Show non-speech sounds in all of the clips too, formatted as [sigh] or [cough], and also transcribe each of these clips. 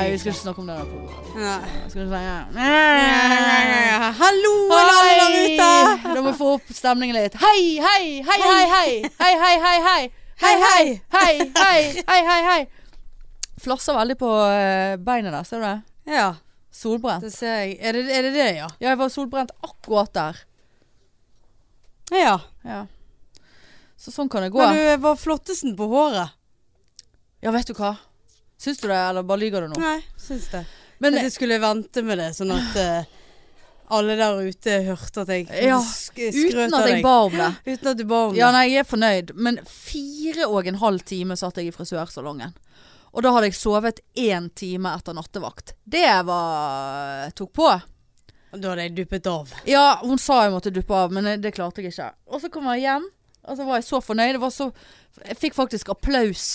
Nei, vi skal ikke snakke om det. der programmet. Hallo, alle der ute! Da må vi få opp stemningen litt. Hei, hei, hei, hei, hei. Hei, hei, hei, hei. Hei, hei, hei, hei, hei, hei, hei. Flasser veldig på eh, beinet der, ser du det? Ja, Solbrent. det ser jeg. Er det er det, det ja? Ja, jeg var solbrent akkurat der. Ja. Ja. Så sånn kan det gå. Men du var flottesten på håret. Ja, vet du hva? Syns du det, eller bare lyver du nå? Nei, syns det. Men jeg skulle vente med det, sånn at uh, alle der ute hørte at jeg Ja, skrøt av deg. uten at jeg ba om det. [laughs] Uten at du ba om det. Ja, nei, jeg er fornøyd. Men fire og en halv time satt jeg i frisørsalongen. Og da hadde jeg sovet én time etter nattevakt. Det var tok på. Da hadde jeg duppet av. Ja, hun sa jeg måtte duppe av, men det klarte jeg ikke. Og så kom jeg hjem, og så var jeg så fornøyd. Det var så, jeg fikk faktisk applaus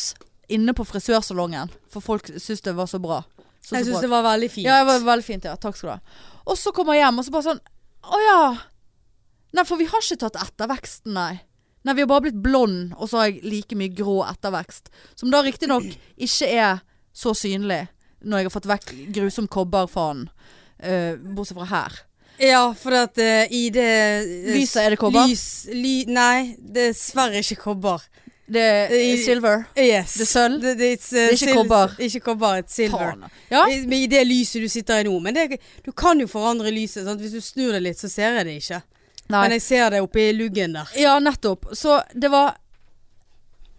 inne på frisørsalongen, for folk syntes det var så bra. Så, Jeg syns det var veldig fint. Ja, det var veldig fint. ja, Takk skal du ha. Og så kommer jeg hjem, og så bare sånn Å ja. Nei, for vi har ikke tatt etterveksten, nei. Nei, vi har bare blitt blond, og så har jeg like mye grå ettervekst. Som da riktignok ikke er så synlig når jeg har fått vekk grusom kobberfanen. Uh, bortsett fra her. Ja, for at uh, i det uh, Lyset, er det kobber? Lys, ly, nei, er dessverre ikke kobber. Det er silver. Yes. Det er sølv? Det, det, uh, Det er ikke kobber. Ikke kobber, et silver. Ja? I, I det lyset du sitter i nå. Men det, du kan jo forandre lyset. Sant? Hvis du snur det litt, så ser jeg det ikke. Nei. Men jeg ser det oppi luggen der. Ja, nettopp. Så det var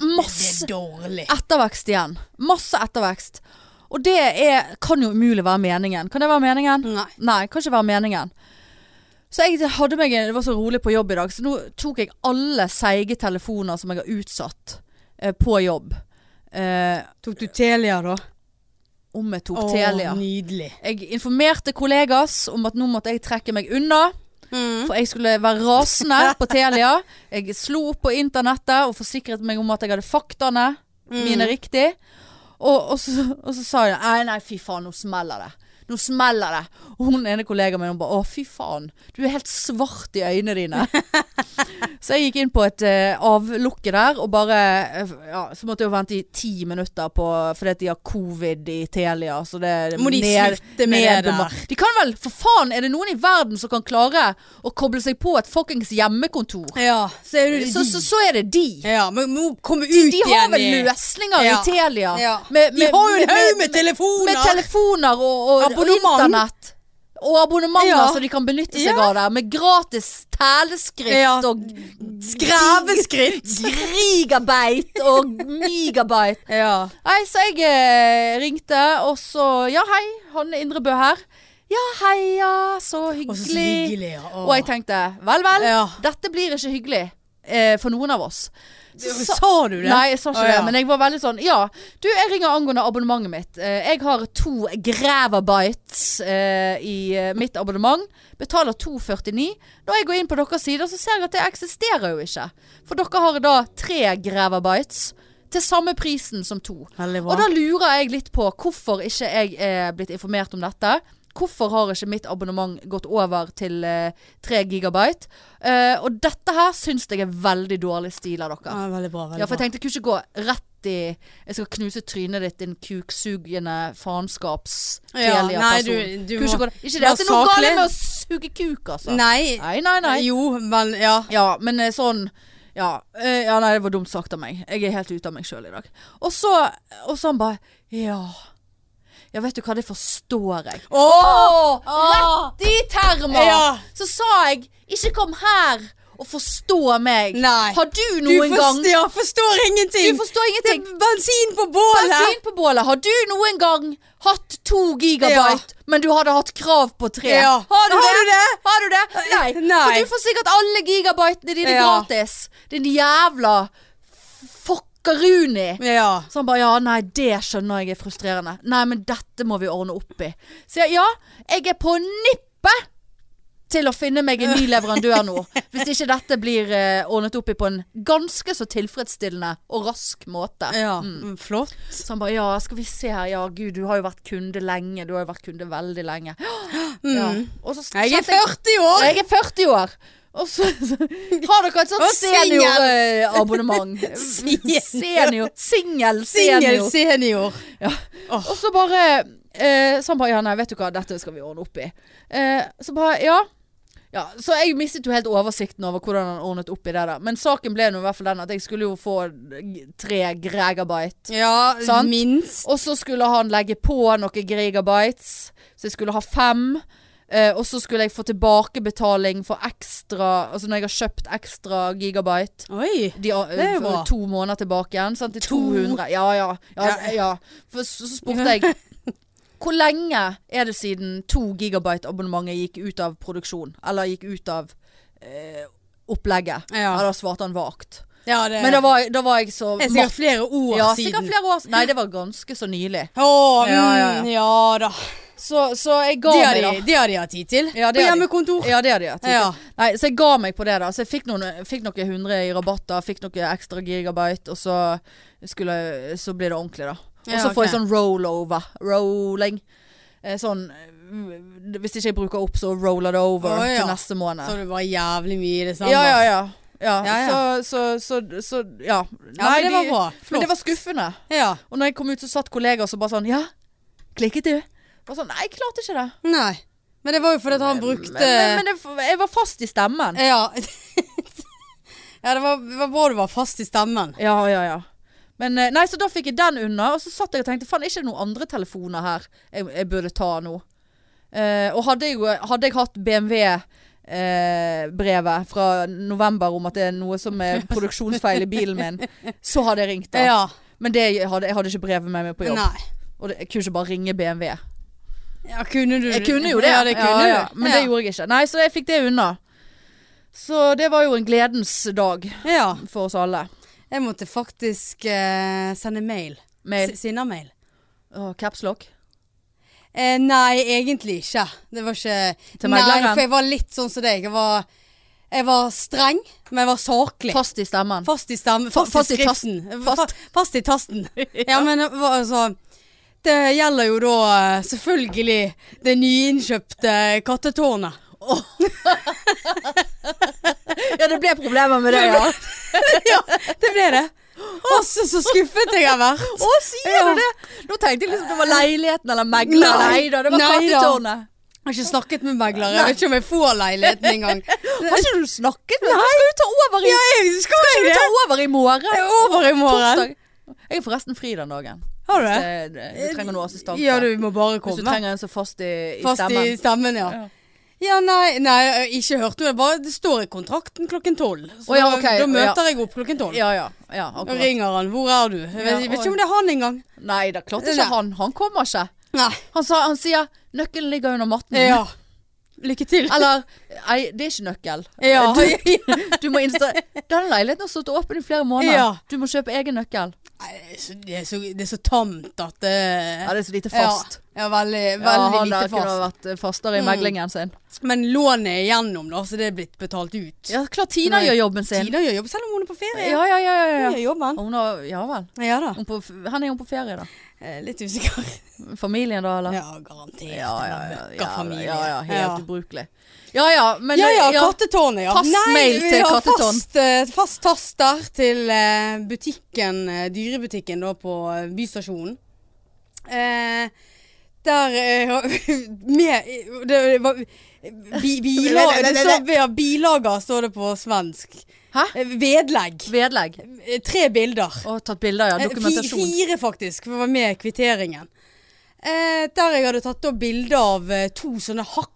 masse ettervekst igjen. Masse ettervekst. Og det er, kan jo umulig være meningen. Kan det være meningen? Nei. Nei, kan ikke være meningen. Så jeg hadde meg Det var så rolig på jobb i dag, så nå tok jeg alle seige telefoner som jeg har utsatt eh, på jobb. Eh, Tok du Telia da? om jeg tok Å, Telia. nydelig. Jeg informerte kollegas om at nå måtte jeg trekke meg unna. For jeg skulle være rasende på Telia. Jeg slo opp på internettet og forsikret meg om at jeg hadde faktaene mine riktig. Og, og, så, og så sa jeg nei, nei, fy faen, nå smeller det. Nå smeller det. Og hun ene kollegaen min hun bare å, fy faen. Du er helt svart i øynene dine. [laughs] så jeg gikk inn på et uh, avlukke der og bare eh, ja, Så måtte jeg jo vente i ti minutter på fordi at de har covid i Telia. Så det Må de ned- slutte med det der? De kan vel, for faen, er det noen i verden som kan klare å koble seg på et fuckings hjemmekontor? Ja, så er det Så, så, så er det de. Ja, men må komme ut De, de har vel løsninger Ja. i Telia. Ja. Med, De har jo en haug med telefoner! Med telefoner og, og, og internett. Og abonnementer Ja. som de kan benytte seg Ja. av der. Med gratis teleskritt Ja. og Skreveskritt. [laughs] Gigabyte og megabyte. [laughs] Ja. Nei, så jeg eh, ringte, og så Ja, hei, Hanne Indrebø her. Ja, heia, så hyggelig. Og så hyggelig. Og jeg tenkte, vel, vel. Dette blir ikke hyggelig eh, for noen av oss. Så sa- du det? Nei, jeg sa ikke det, ja. men jeg var veldig sånn Ja, du, jeg ringer angående abonnementet mitt. Eh, jeg har to Gravabytes eh, i eh, mitt abonnement. Betaler 2,49. Når jeg går inn på deres sider, så ser jeg at det eksisterer jo ikke. For dere har da tre Gravabytes til samme prisen som to. Og da lurer jeg litt på hvorfor ikke jeg er blitt informert om dette. Hvorfor har ikke mitt abonnement gått over til eh, 3 gigabyte? Eh, og dette her syns jeg er veldig dårlig stil av dere. Ja, veldig bra. Veldig Ja, for jeg tenkte jeg kunne ikke gå rett i Jeg skal knuse trynet ditt, din kuksugende faenskaps Ja, nei, du- du må ikke, gå, ikke det at det er noe galt med å suge kuk, altså. Nei. nei, nei. nei. Jo, men ja. Ja, men eh, sånn ja, eh, ja, nei, det var dumt sagt av meg. Jeg er helt ute av meg sjøl i dag. Og så, og så han bare Ja. Ja, vet du hva, det forstår jeg. Åh! Rett i termer! Ja. Så sa jeg ikke kom her og forstå meg. Nei. Har du Du noen gang ja, forstår ingenting! Du forstår ingenting. Det er bensin på bålet! Bensin på bålet. Har du noen gang hatt to gigabyte, men du hadde hatt krav på tre? Ja. Har, du, Har det? du det? Har du det? Nei. Nei. For du får sikkert alle gigabytene dine Ja. gratis. Din jævla fokkeruni. Ja. Så han bare ja, nei, det skjønner jeg er frustrerende. Nei, men dette må vi ordne opp i. Så jeg ja, jeg er på nippet til å finne meg en ny leverandør nå. Hvis ikke dette blir eh, ordnet opp i på en ganske så tilfredsstillende og rask måte. Ja, Mm. flott. Så han bare ja, skal vi se her. Ja, gud, du har jo vært kunde lenge. Du har jo vært kunde veldig lenge. [gasps] Ja. Og så Jeg er 40 år! jeg er 40 år. Og så, så har dere et sånt Og singel. seniorabonnement. Senior. Singel [laughs] Singel senior. senior. Og så bare eh, Så han bare ja, nei, vet du hva, dette skal vi ordne opp i. Eh, så bare ja. Ja, Så jeg mistet jo helt oversikten over hvordan han ordnet opp i det. der Men saken ble nå i hvert fall den at jeg skulle jo få tre gregabyte. Ja, Sant? minst. Og så skulle han legge på noen gregabytes, Så jeg skulle ha fem. Eh, og så skulle jeg få tilbakebetaling for ekstra Altså når jeg har kjøpt ekstra gigabyte. Oi. De, uh, Det er jo bra. To måneder tilbake igjen. Sant? Til To? 200. Ja, ja. ja, Ja. For så, så spurte jeg [laughs] Hvor lenge er det siden to gigabyte abonnementet gikk ut av produksjon? Eller gikk ut av uh, opplegget? Ja. Ja, da svarte han vagt. Ja, det, Men da var, da var jeg så det er sikkert flere år ja, siden. sikkert flere år. Nei, det var ganske så nylig. Å, Ja, ja, ja. mm, ja da. Så, så jeg ga de meg, da. det har de hatt tid til. Ja, På hjemmekontor. Ja, det har de hatt tid Ja. Nei, så jeg ga meg på det, da. Så jeg fikk noen, fikk noen hundre i rabatter, fikk noen ekstra gigabyte, og så, skulle, så blir det ordentlig, da. Og Ja, så får jeg sånn rollover. Rolling. Eh, Sånn eh, Hvis ikke jeg bruker opp, så roller det over oh, ja. til neste måned. Så det var jævlig mye i desember. Ja, ja, ja. ja. Ja, ja. Så, så, så, så ja. Ja, men det var bra. Flott. Men det var skuffende. Ja. Og når jeg kom ut, så satt kollegaer som bare sånn Ja, klikket du? Bare sånn, Nei, jeg klarte ikke det. Nei. Men det var jo fordi at han brukte Men, men, men det, jeg var fast i stemmen. Ja. [laughs] ja, det var, det var bra du var fast i stemmen. Ja, ja, ja. Men eh, nei, så da fikk jeg den unna, og så satt jeg og tenkte faen, er ikke det noen andre telefoner her jeg, jeg burde ta nå? Eh, og hadde jeg, hadde jeg hatt BMW-brevet fra november om at det er noe som er [laughs] produksjonsfeil i bilen min, så hadde jeg ringt da. Ja. Men det hadde, jeg hadde ikke brevet med meg på jobb. Nei. Og det, jeg kunne ikke bare ringe BMW. Ja, kunne du Jeg kunne jo det, Ja, det kunne ja, ja. men det gjorde jeg ikke. Nei, så jeg fikk det unna. Så det var jo en gledens dag Ja. for oss alle. Jeg måtte faktisk eh, sende mail. Mail. Sinna-mail. Åh, Capslock. Eh, nei, egentlig ikke. Det var ikke Til Nei, for jeg var litt sånn som deg. Jeg var, jeg var streng, men jeg var saklig. Fast i stemmen. Fast i stemmen. Fa- Fast, fast i i skriften. Fast. Fast i tasten. [laughs] ja, men altså Det gjelder jo da eh, selvfølgelig det nyinnkjøpte kattetårnet. [laughs] Ja, det ble problemer med det, ja. [laughs] ja, det ble det. Altså, så, skuffet jeg har vært. Å, sier Ja. du det? Nå tenkte jeg liksom det var leiligheten eller megleren. Nei. Da, det var kattetårnet. Jeg har ikke snakket med megler. Jeg vet ikke om jeg får leiligheten engang. Har ikke du snakket med Nei. Skal du ta over i, Ja, jeg skal skal du ta over i morgen? Jeg er over i morgen. Torsdag. Jeg er forresten fri den dagen. Har du det? det- Du trenger noe assistanse. Ja, du må bare komme. Hvis du trenger en så fast i, i Fast stemmen. i stemmen, ja. Ja. Ja, nei, nei, ikke hørt det. Bare, det står i kontrakten klokken tolv. Så Å, ja, da- ok, da ja. møter jeg opp klokken tolv. Ja, ja. ja Og akkurat. ringer han. 'Hvor er du?' Jeg vet, Ja, jeg vet ikke om det er han engang. Nei, det klarte Nei. ikke han. Han kommer ikke. Nei. Han, sa, han sier 'nøkkelen ligger under matten'. Ja. Lykke til. Eller Nei, det er ikke nøkkel. Ja. Du, du må insta Denne leiligheten har stått åpen i flere måneder. Ja. Du må kjøpe egen nøkkel. Det, er så, det, er så, tamt at det Ja, det er så lite fast. Ja, ja veldig, Ja, fast han lite kunne vært eh, fastere i Mm. meglingen sin. Men lånet er igjennom, da, så det er blitt betalt ut. Ja, klart Tina gjør jobben sin. Tina gjør jobb selv om hun er på ferie. Ja, ja, ja. ja, Hun gjør jobben. Hun har, ja vel. Ja da. Hun på, hen er hun på ferie, da? Eh, Litt usikker. Familien, da, eller? Ja, garantert. ja, ja, ja, ja, ja, ja, helt ubrukelig. Ja ja, men ja, ja, kattetårnet, ja. Fast mail vi til har kattetårn. Fast, eh, fast taster til eh, butikken, eh, dyrebutikken da på eh, Bystasjonen. Eh, der eh, [laughs] med, det, var, bi, bilag, [laughs] det står, ja, Bilager står det på svensk. Hæ? Eh, Vedlegg. Vedlegg. Eh, Tre bilder. Og tatt bilder, ja. Eh, fi- Dokumentasjon. Fire faktisk, for å være med i kvitteringen. Eh, der jeg hadde tatt opp bilde av eh, to sånne hakk.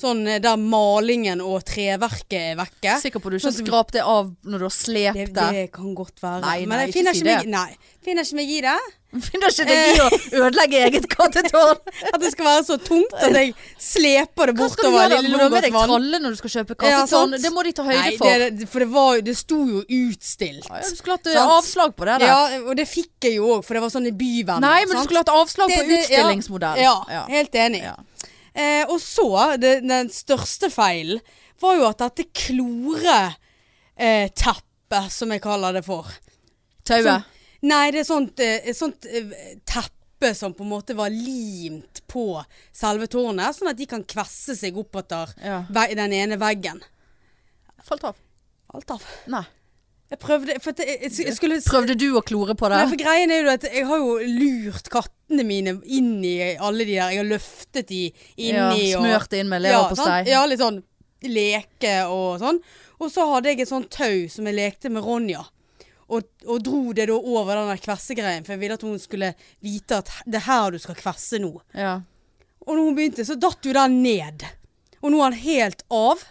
Sånn eh, der malingen og treverket er vekke. Sikker på du ikke har skrapt det av når du har slept Det, det? det kan godt være. Nei, Men jeg jeg ikke finner si ikke, meg, nei, finner ikke meg i det. [laughs] Finner ikke deg i å ødelegge eget kattetårn? [laughs] At det skal være så tungt at jeg sleper det bortover gjøre? da? Må du ha med deg tralle når du skal kjøpe Ja, kattetårn? Ja, det må de ta høyde Nei, for. det, for det, var, det sto jo utstilt. Ja, du skulle hatt eh, Sant. avslag på det der. Ja, og det fikk jeg jo òg, for det var sånn i byvenner. Nei, men du skulle hatt avslag på Det- ja. utstillingsmodell. Ja, Ja. helt enig. Eh, og så, det, den største feilen, var jo at dette kloreteppet, eh, som jeg kaller det for Tauet. Sånn- Nei, det er sånt, eh, sånt eh, teppe som på en måte var limt på selve tårnet, sånn at de kan kvesse seg oppetter Ja. den ene veggen. Falt av. Falt av. Nei. Jeg prøvde jeg, jeg, jeg skulle Prøvde du å klore på Nei, det? for greien er jo at jeg har jo lurt kattene mine inn i alle de der Jeg har løftet de Ja, i. og smørt inn med ja, leverpostei. Ja, ja, litt sånn leke og sånn. Og så hadde jeg et sånt tau som jeg lekte med Ronja. Og, og dro det da over den der kvessegreien, for jeg ville at hun skulle vite at det er her du skal kvesse nå. Ja. Og når hun begynte, så datt jo den ned. Og nå er den helt av.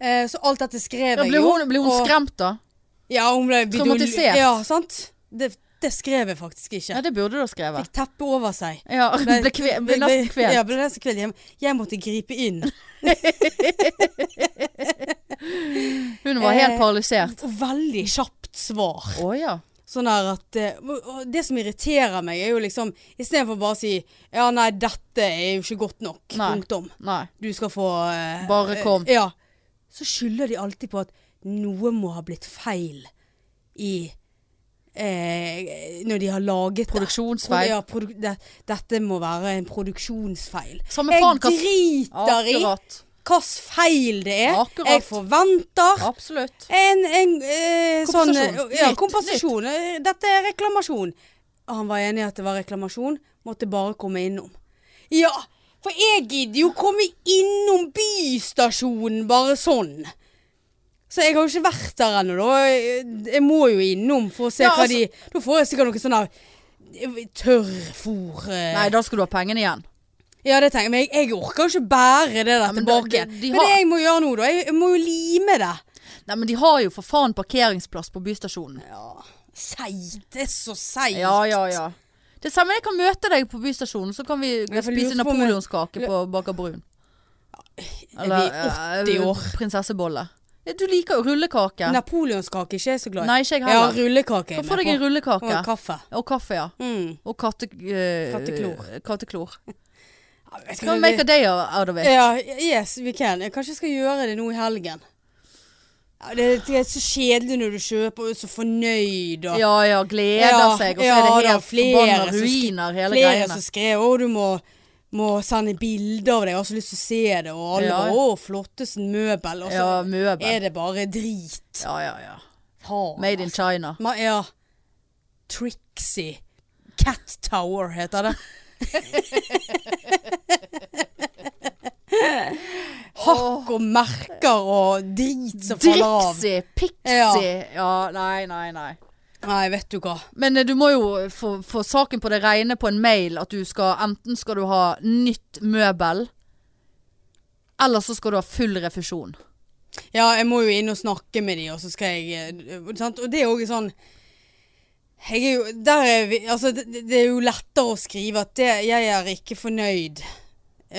Eh, så alt dette skrev Ja, jeg jo. hun, ble hun og- skremt da? Ja, hun ble Traumatisert? Ja, sant. Det, det skrev jeg faktisk ikke. Ja, det burde du ha skrevet. Fikk teppet over seg. Ja, [laughs] ble, kve, ble nesten kvelt. Ja, ble nesten kvelt. Jeg, jeg måtte gripe inn. [laughs] Hun var helt Eh, paralysert. Veldig kjapt svar. Å ja. Sånn der at eh, Det som irriterer meg, er jo liksom Istedenfor bare å si Ja, nei, dette er jo ikke godt nok. Nei. Punktum. Nei. Du skal få eh, Bare kom. ja. Så skylder de alltid på at noe må ha blitt feil i eh, Når de har laget det. Produksjonsfeil. Ja, produ det, dette må være en produksjonsfeil. Samme Jeg driter i hvilken feil det er. Akkurat. Jeg forventer Absolutt. en, en eh, sånn eh, Ja, kompensasjon. Eh, Dette er reklamasjon. Han var enig i at det var reklamasjon. Måtte bare komme innom. Ja, for jeg gidder jo komme innom bystasjonen bare sånn. Så jeg har jo ikke vært der ennå, da. Jeg, må jo innom for å se Ja, hva altså- de Da får jeg sikkert noe sånn der eh, tørrfôr eh. Nei, da skal du ha pengene igjen. Ja, det tenker jeg. Men jeg, jeg orker jo ikke bære det der ja, tilbake igjen. de- de Men har- det jeg må gjøre nå, da Jeg, jeg må jo lime det. Nei, men de har jo for faen parkeringsplass på bystasjonen. Ja, seigt. Det er så seigt. Ja, ja, ja. Det samme, jeg kan møte deg på bystasjonen, så kan vi Ja, spise lurer på om napoleonskake på Baker Brun. Er vi 80 eh, år? prinsessebolle. Ja, Du liker jo rullekake. Napoleonskake er ikke jeg så glad i. Nei, ikke jeg Ja, heller. rullekake er Kan jeg få deg en med på. rullekake. Og kaffe. Og kaffe, ja. Mm. Og katte, eh, Katteklor. Katteklor. [laughs] Ja, Skal vi make a day out of it? Ja, yes, vi kan. Jeg kanskje skal gjøre det nå i helgen. Ja, det, det er så kjedelig når du kjøper og er så fornøyd og Ja ja, gleder Ja, seg, og så ja, er det helt flere forbanna ruiner hele flere greiene. som skrev å du må, må sende bilder av deg, jeg har så lyst til å se det, og alle Ja. å flotteste møbel, og så møbel. er det bare drit. Ja ja ja. Faen, Made in altså. China. Ma, ja. Trixie. Cat Tower heter det. [laughs] Hakk og merker og drit som faller av. Drixie, Pixie Ja. nei, nei, nei. Nei, vet du hva. Men eh, du må jo få, få saken på det rene på en mail at du skal Enten skal du ha nytt møbel, eller så skal du ha full refusjon. Ja, jeg må jo inn og snakke med de, og så skal jeg eh, sant? Og det er jo sånn jeg er jo, er vi, altså, det, det er jo lettere å skrive at det, jeg er ikke fornøyd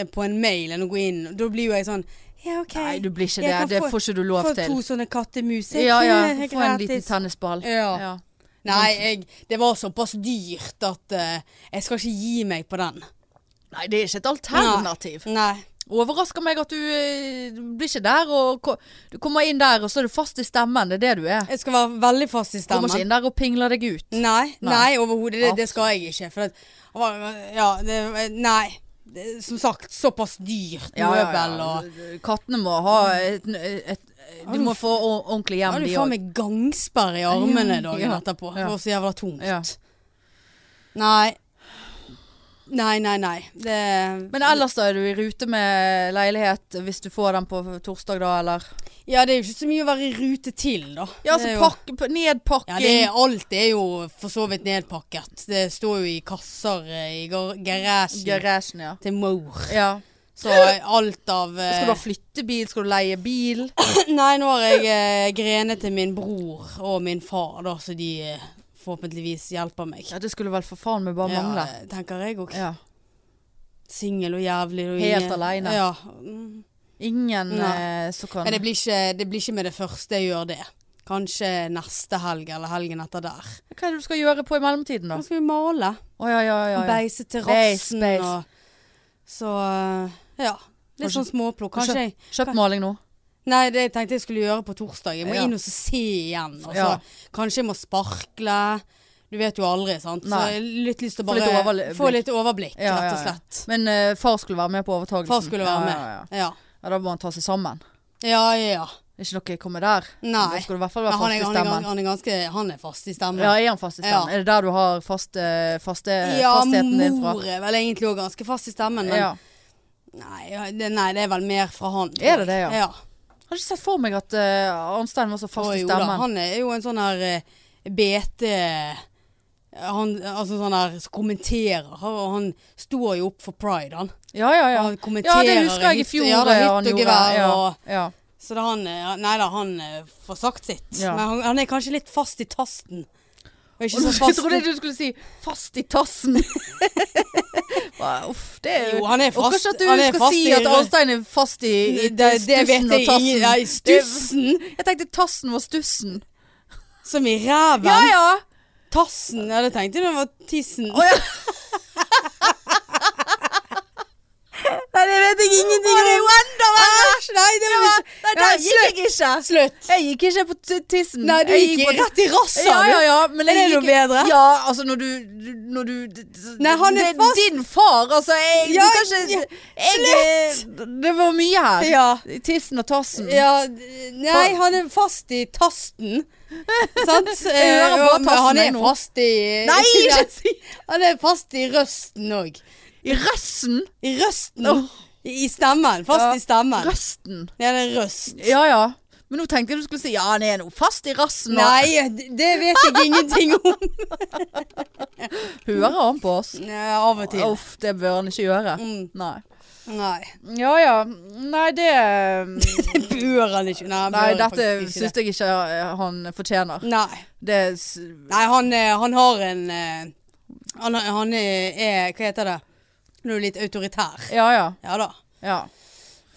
på en mail enn å gå inn. Da blir jo jeg sånn Ja, OK. Nei, du blir ikke det. Det få- får ikke du lov Få til. to sånne kattemus. Ja ja, Eh, få en liten tennisball. Ja. Ja. Nei, jeg, det var såpass dyrt at uh, jeg skal ikke gi meg på den. Nei, det er ikke et alternativ. Nei. Overrasker meg at du, eh, du blir ikke der og Du kommer inn der, og så er du fast i stemmen. Det er det du er. Jeg skal være veldig fast i stemmen. Kommer ikke inn der og pingler deg ut. Nei, Nei. nei, overhodet. Det, det skal jeg ikke. For at, ja, det, nei. Det, som sagt, såpass dyrt møbel og Kattene må ha et, et, et Du må få ordentlig ordentlig de hjem, har du faen òg. meg gangsperre i armene dagen Ja, etterpå. ja. Det var så jævla tungt. Ja. Nei. Nei, nei, nei. Det Men ellers da er du i rute med leilighet hvis du får den på torsdag, da, eller? Ja, det er jo ikke så mye å være i rute til, da. Ja, altså så er jo- pakk, nedpakking. Ja, det er, alt er jo for så vidt nedpakket. Det står jo i kasser eh, i garasjen Garasjen, ja. til mor. ja. Så alt av eh, Skal du ha flyttebil? Skal du leie bil? [coughs] Nei, nå har jeg eh, grenet til min bror og min far, da, så de eh, forhåpentligvis hjelper meg. Ja, det skulle vel for faen meg bare mangle. Ja, tenker jeg òg. Ja. Singel og jævlig. Og Helt ingen- alene. Ja. Mm. Ingen eh, som kan det blir, ikke, det blir ikke med det første jeg gjør det. Kanskje neste helg eller helgen etter der. Hva er det du skal gjøre på i mellomtiden, da? Nå skal vi male. Oh, ja, ja, ja. Ja. beise terrassen og Så eh, ja. Litt sånn småplukk. Kanskje jeg Kjøpt maling nå? Nei, det jeg tenkte jeg skulle gjøre på torsdag. Jeg må Ja. inn og så se igjen. Og så Ja. Kanskje jeg må sparkle. Du vet jo aldri, sant. Så jeg har litt lyst til å Få bare litt få litt overblikk, Ja, rett og slett. Men uh, far skulle være med på overtagelsen. Far skulle være med. Ja, ja, da må han ta seg sammen. Ja, ja. ja. Det er ikke noe komme der. Nei. Da skal du i hvert fall være han fast er, i han, er, stemmen. han er ganske Han er fast i stemmen. Ja, er han fast i stemmen? Ja. Er det der du har faste, faste, Ja, fastheten din fra? Ja, mor er vel egentlig òg ganske fast i stemmen, men Ja. nei, det, nei, det er vel mer fra han. Er det det, ja? ja? ja. Har ikke sett for meg at uh, Arnstein var så fast i jo da, stemmen. han er jo en sånn her uh, BT han, altså sånn som kommenterer. Han står jo opp for pride, han. Ja, ja, ja. Han Ja, det husker jeg i fjor. Ja, det eh, han og gevær Ja, ja. Så da han eh, Nei da, han eh, får sagt sitt. Ja. Men han, han er kanskje litt fast i tasten. Og ikke Og så [laughs] fast. Jeg trodde du skulle si 'fast i tassen'. [laughs] Uff, det er jo han er fast kanskje at du er skal fast si at Arnstein er fast i, i det, det stussen og tassen. ja, i stussen! Jeg tenkte tassen var stussen. Som i ræven. Ja ja! Tassen. Ja, det tenkte jeg det var tissen. Oh, ja. [laughs] Nei, det vet jeg ingenting om. det er jo enda! Æsj, nei, det var ikke Nei, der gikk slutt. jeg ikke. Slutt. Jeg gikk ikke på t- tissen. Nei, du Jeg gikk på- rett i rassa, Ja, du. ja, ja. Men Er jeg det noe gikk- bedre? Ja, altså når du, du- når du Nei, han er det, fast. Din far, altså. Jeg, Ja, du kan ja, ikke jeg, Det var mye her. Ja. Tissen og tassen. Ja, nei, han er fast i tasten. Sant? [laughs] Hører Eh, og- men tassen, Han er nå. fast i Nei, ikke [laughs] si Han er fast i røsten òg. I røsten. I røsten. Oh. I i stemmen. Fast Ja, i stemmen. Røsten. Ja, det er røst. Ja ja. Men nå tenkte jeg du skulle si ja, han er nå fast i rassen. og- Nei, det vet jeg ingenting om. [laughs] [laughs] Hører han på oss? Ja, av og til. Uff, det bør han ikke gjøre. Mm, Nei. nei. Ja ja. Nei, det [laughs] Det bør han ikke. Nei, Nei, dette syns jeg ikke eh, han fortjener. Nei. Det Nei, han, eh, han har en eh, Han, han er Hva heter det? Han er du litt autoritær. Ja ja. Ja da. ja.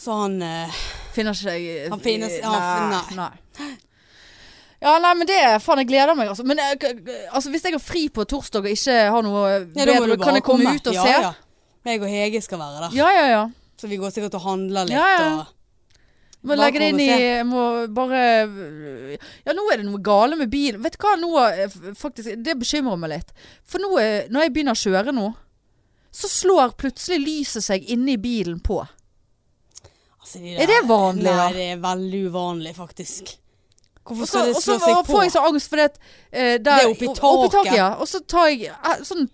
Så han eh, Finner ikke jeg Han finnes- han- nei, nei. Ja, nei, men det Faen, jeg gleder meg, altså. Men eh, k- altså, hvis jeg har fri på torsdag og ikke har noe ja, da må bedre, du kan jeg komme ut og ja, se? Ja. Jeg og Hege skal være der. Ja, ja, ja. Så vi går sikkert og handler litt. Ja, ja. Og, Må Bare legge det inn i jeg Må bare Ja, nå er det noe gale med bilen. Vet du hva, nå f- faktisk Det bekymrer meg litt. For nå er, når jeg begynner å kjøre nå, så slår plutselig lyset seg inne i bilen på. altså, de Er det vanlig, da? Nei, det er veldig uvanlig, faktisk. Hvorfor skal det slå seg på? Og så får jeg så angst fordi at eh, der, Det er oppi taket. ja. Og så tar jeg eh, sånn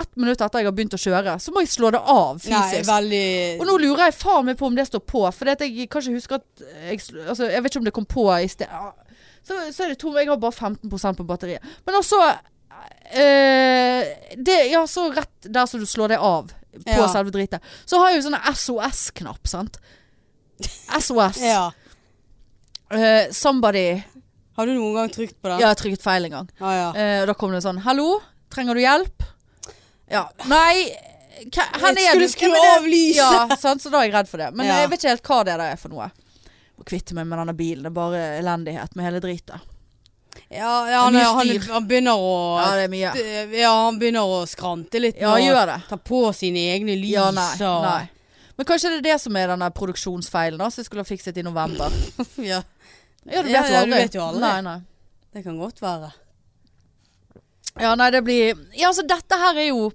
ett minutt etter jeg har begynt å kjøre, så må jeg slå det av fysisk. Nei, veldig Og nå lurer jeg faen meg på om det står på, for jeg kan ikke huske at jeg, altså, jeg vet ikke om det kom på i sted. Så, så er det tom. Jeg har bare 15 på batteriet. Men altså eh, det, Ja, så rett der som du slår det av på Ja. selve dritet, så har jeg jo sånne SOS-knapp, sant. SOS. [laughs] Ja. uh, somebody Har du noen gang trykt på den? Ja, jeg har trykket feil en gang. Ah, ja. uh, da kom det sånn Hallo, trenger du hjelp? Ja. Nei, hva- hvor er du? skulle skru av lyset. Ja, sant, så da er jeg redd for det. Men jeg vet ikke helt hva det er for noe. Må kvitte meg med denne bilen. Det er bare elendighet med hele dritet. Ja, ja han, han, han begynner å Ja, det er mye. Ja, han begynner å skrante litt. Ja, gjør det. Ta på sine egne lys Ja, nei, og nei. Men kanskje det er det som er denne produksjonsfeilen da, som jeg skulle ha fikset i november. [laughs] Ja, Ja, du vet Ja, ja, du vet jo aldri. Nei, nei. det kan godt være. Ja, nei, det blir Ja, altså, dette her er jo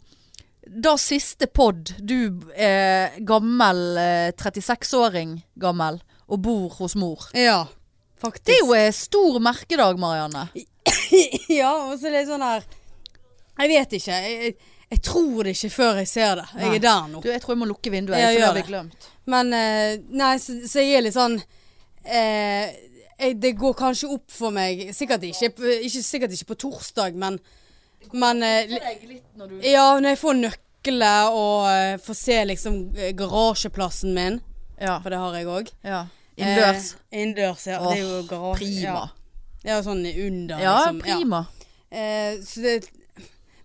da siste pod du er gammel, eh, 36-åring gammel, og bor hos mor. Ja, faktisk. Det er jo en stor merkedag, Marianne. [laughs] ja, og så det sånn her Jeg vet ikke. Jeg, jeg, tror det ikke før jeg ser det. Jeg Nei. er der nå. Du, jeg tror jeg må lukke vinduet, Jeg, for det gjør har det. glemt. Men eh, Nei, så, så jeg er litt sånn eh, jeg, Det går kanskje opp for meg Sikkert ikke, ikke, sikkert ikke på torsdag, men Men eh, li- Ja, når jeg får nøkler og uh, får se liksom eh, garasjeplassen min, Ja. for det har jeg òg. ja. Innendørs. Eh, innendørs, ja. det er jo garasje. prima. Ja, ja sånn under, Ja, liksom. prima. Eh, så det,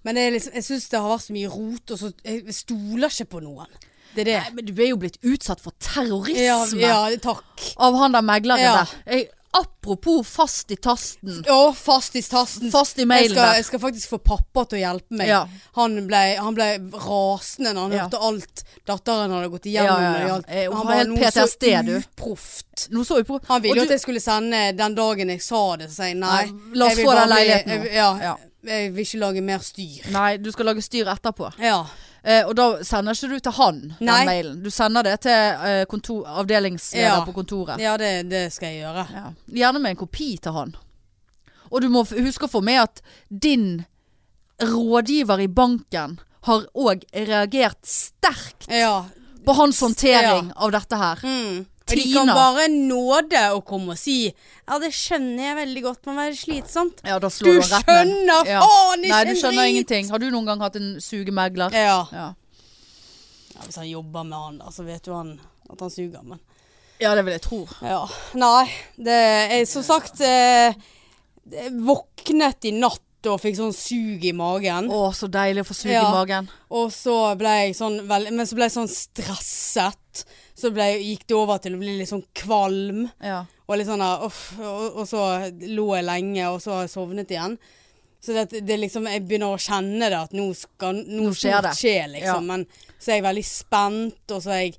men det liksom, jeg syns det har vært så mye rot, og så jeg stoler ikke på noen. Det er det. Nei, men du er jo blitt utsatt for terrorisme Ja, ja, takk. av han der megleren Ja. der. Jeg apropos fast i tasten. Å, fast i tasten. Fast i Jeg skal, jeg skal faktisk få pappa til å hjelpe meg. Ja. Han, ble, han ble rasende når han Ja. hørte alt datteren hadde gått igjennom. ja, ja, ja. Eh, Han var helt noe PTSD, du. uproft. Nå så uproft. Han ville jo at jeg skulle sende den dagen jeg sa det, så jeg nei. La oss få den leiligheten nå. Jeg, Ja, Ja. Jeg vil ikke lage mer styr. Nei, du skal lage styr etterpå. Ja. Eh, og da sender ikke du til han Nei. den mailen. Du sender det til eh, kontor, avdelingsleder Ja. på kontoret. ja, det, det skal jeg gjøre. Ja. Gjerne med en kopi til han. Og du må f- huske å få med at din rådgiver i banken har òg reagert sterkt Ja. på hans håndtering av dette her. Mm. Og de kan bare nåde å komme og si Ja, det skjønner jeg veldig godt må være slitsomt. Ja, da slår Du rett skjønner Ja. faen ikke Nei, du skjønner drit! ingenting. Har du noen gang hatt en sugemegler? Ja. Ja. ja. Hvis han jobber med han, da, så vet jo han at han suger, men ja, det vil jeg tro. Ja. Nei, det er som sagt eh, Våknet i natt og fikk sånn sug i magen. Å, så deilig å få sug Ja. i magen. Og så ble jeg sånn veldig Men så ble jeg sånn stresset. Så ble, gikk det over til å bli litt sånn kvalm. Ja. Og litt sånn uff, og, og så lå jeg lenge, og så har jeg sovnet igjen. Så det, det liksom, jeg begynner å kjenne det, at nå skal Nå nå skjer det. skje, liksom. Men så er jeg veldig spent, og så er jeg,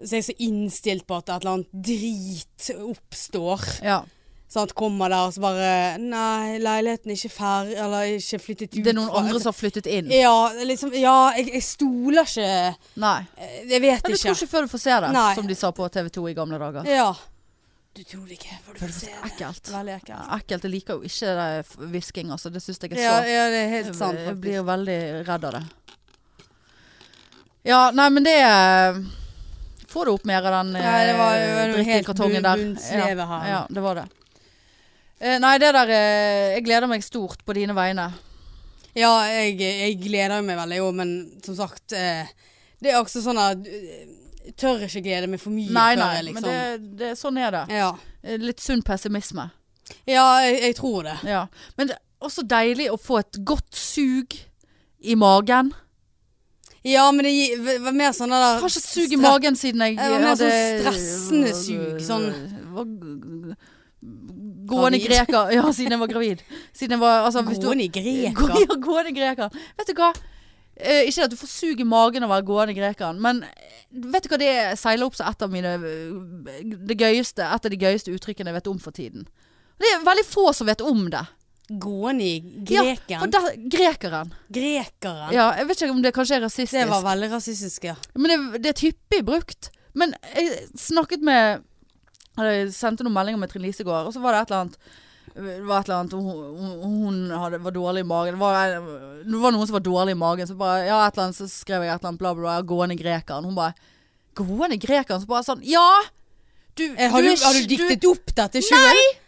så er jeg så innstilt på at et eller annet drit oppstår. ja. Sant, kommer der og så bare Nei, leiligheten er ikke ferdig, eller ikke flyttet ut. Det er noen fra- andre som har flyttet inn. Ja, liksom, ja jeg, jeg stoler ikke Nei. eh, Jeg vet Men du tror ikke. ikke før du får se det, Nei. som de sa på TV 2 i gamle dager. Ja. Du tror det ikke før du får se det. ekkelt. Veldig ekkelt. ekkelt. Jeg liker jo ikke det hvisking, altså. Det syns jeg er så Ja, ja, det er helt sant, Jeg blir veldig redd av det. Ja, nei, men det Får du opp mer av den Ja, det var- det var eh, noe helt drikkekartongen bunn- der? ja. Ja, det var det. Eh, nei, det der eh, Jeg gleder meg stort på dine vegne. Ja, jeg, jeg gleder meg veldig òg, men som sagt eh, Det er også sånn at eh, jeg tør ikke glede meg for mye Nei, før nei, jeg liksom men det, det, sånn er det. Ja, Eh, Litt sunn pessimisme. ja jeg, jeg tror det. Ja. Men det er også deilig å få et godt sug i magen. Ja, men det v- var mer sånn det der Jeg har ikke sug i magen siden jeg Ja, var hadde sånn stressende sug, sånn- Gående Gravid. greker. Ja, siden jeg var gravid. Siden jeg var altså, hvis du- Gående greker. Ja, gående greker. Vet du hva? Eh, ikke at du får sug i magen av å være gående greker, men eh, vet du hva det seiler opp som et av mine eh, det gøyeste, Et av de gøyeste uttrykkene jeg vet om for tiden. Det er veldig få som vet om det. Gående i Ja, greken. for der, grekeren. Grekeren. Ja, jeg vet ikke om det kanskje er rasistisk. Det var veldig rasistisk, ja. Men det, det er hyppig brukt. Men jeg snakket med Jeg sendte noen meldinger med Trine Lise i går, og så var det et eller annet det var et eller annet Hun, hun- hadde, var dårlig i magen. Det var, det var noen som var dårlig i magen. Så bare Ja, et eller annet Så skrev jeg et eller annet bla, bla, bla. Gående grekeren. Hun bare Gående grekeren? Så bare sånn Ja! Du, Eh, Har du, du, har du diktet opp dette sjøl? Nei!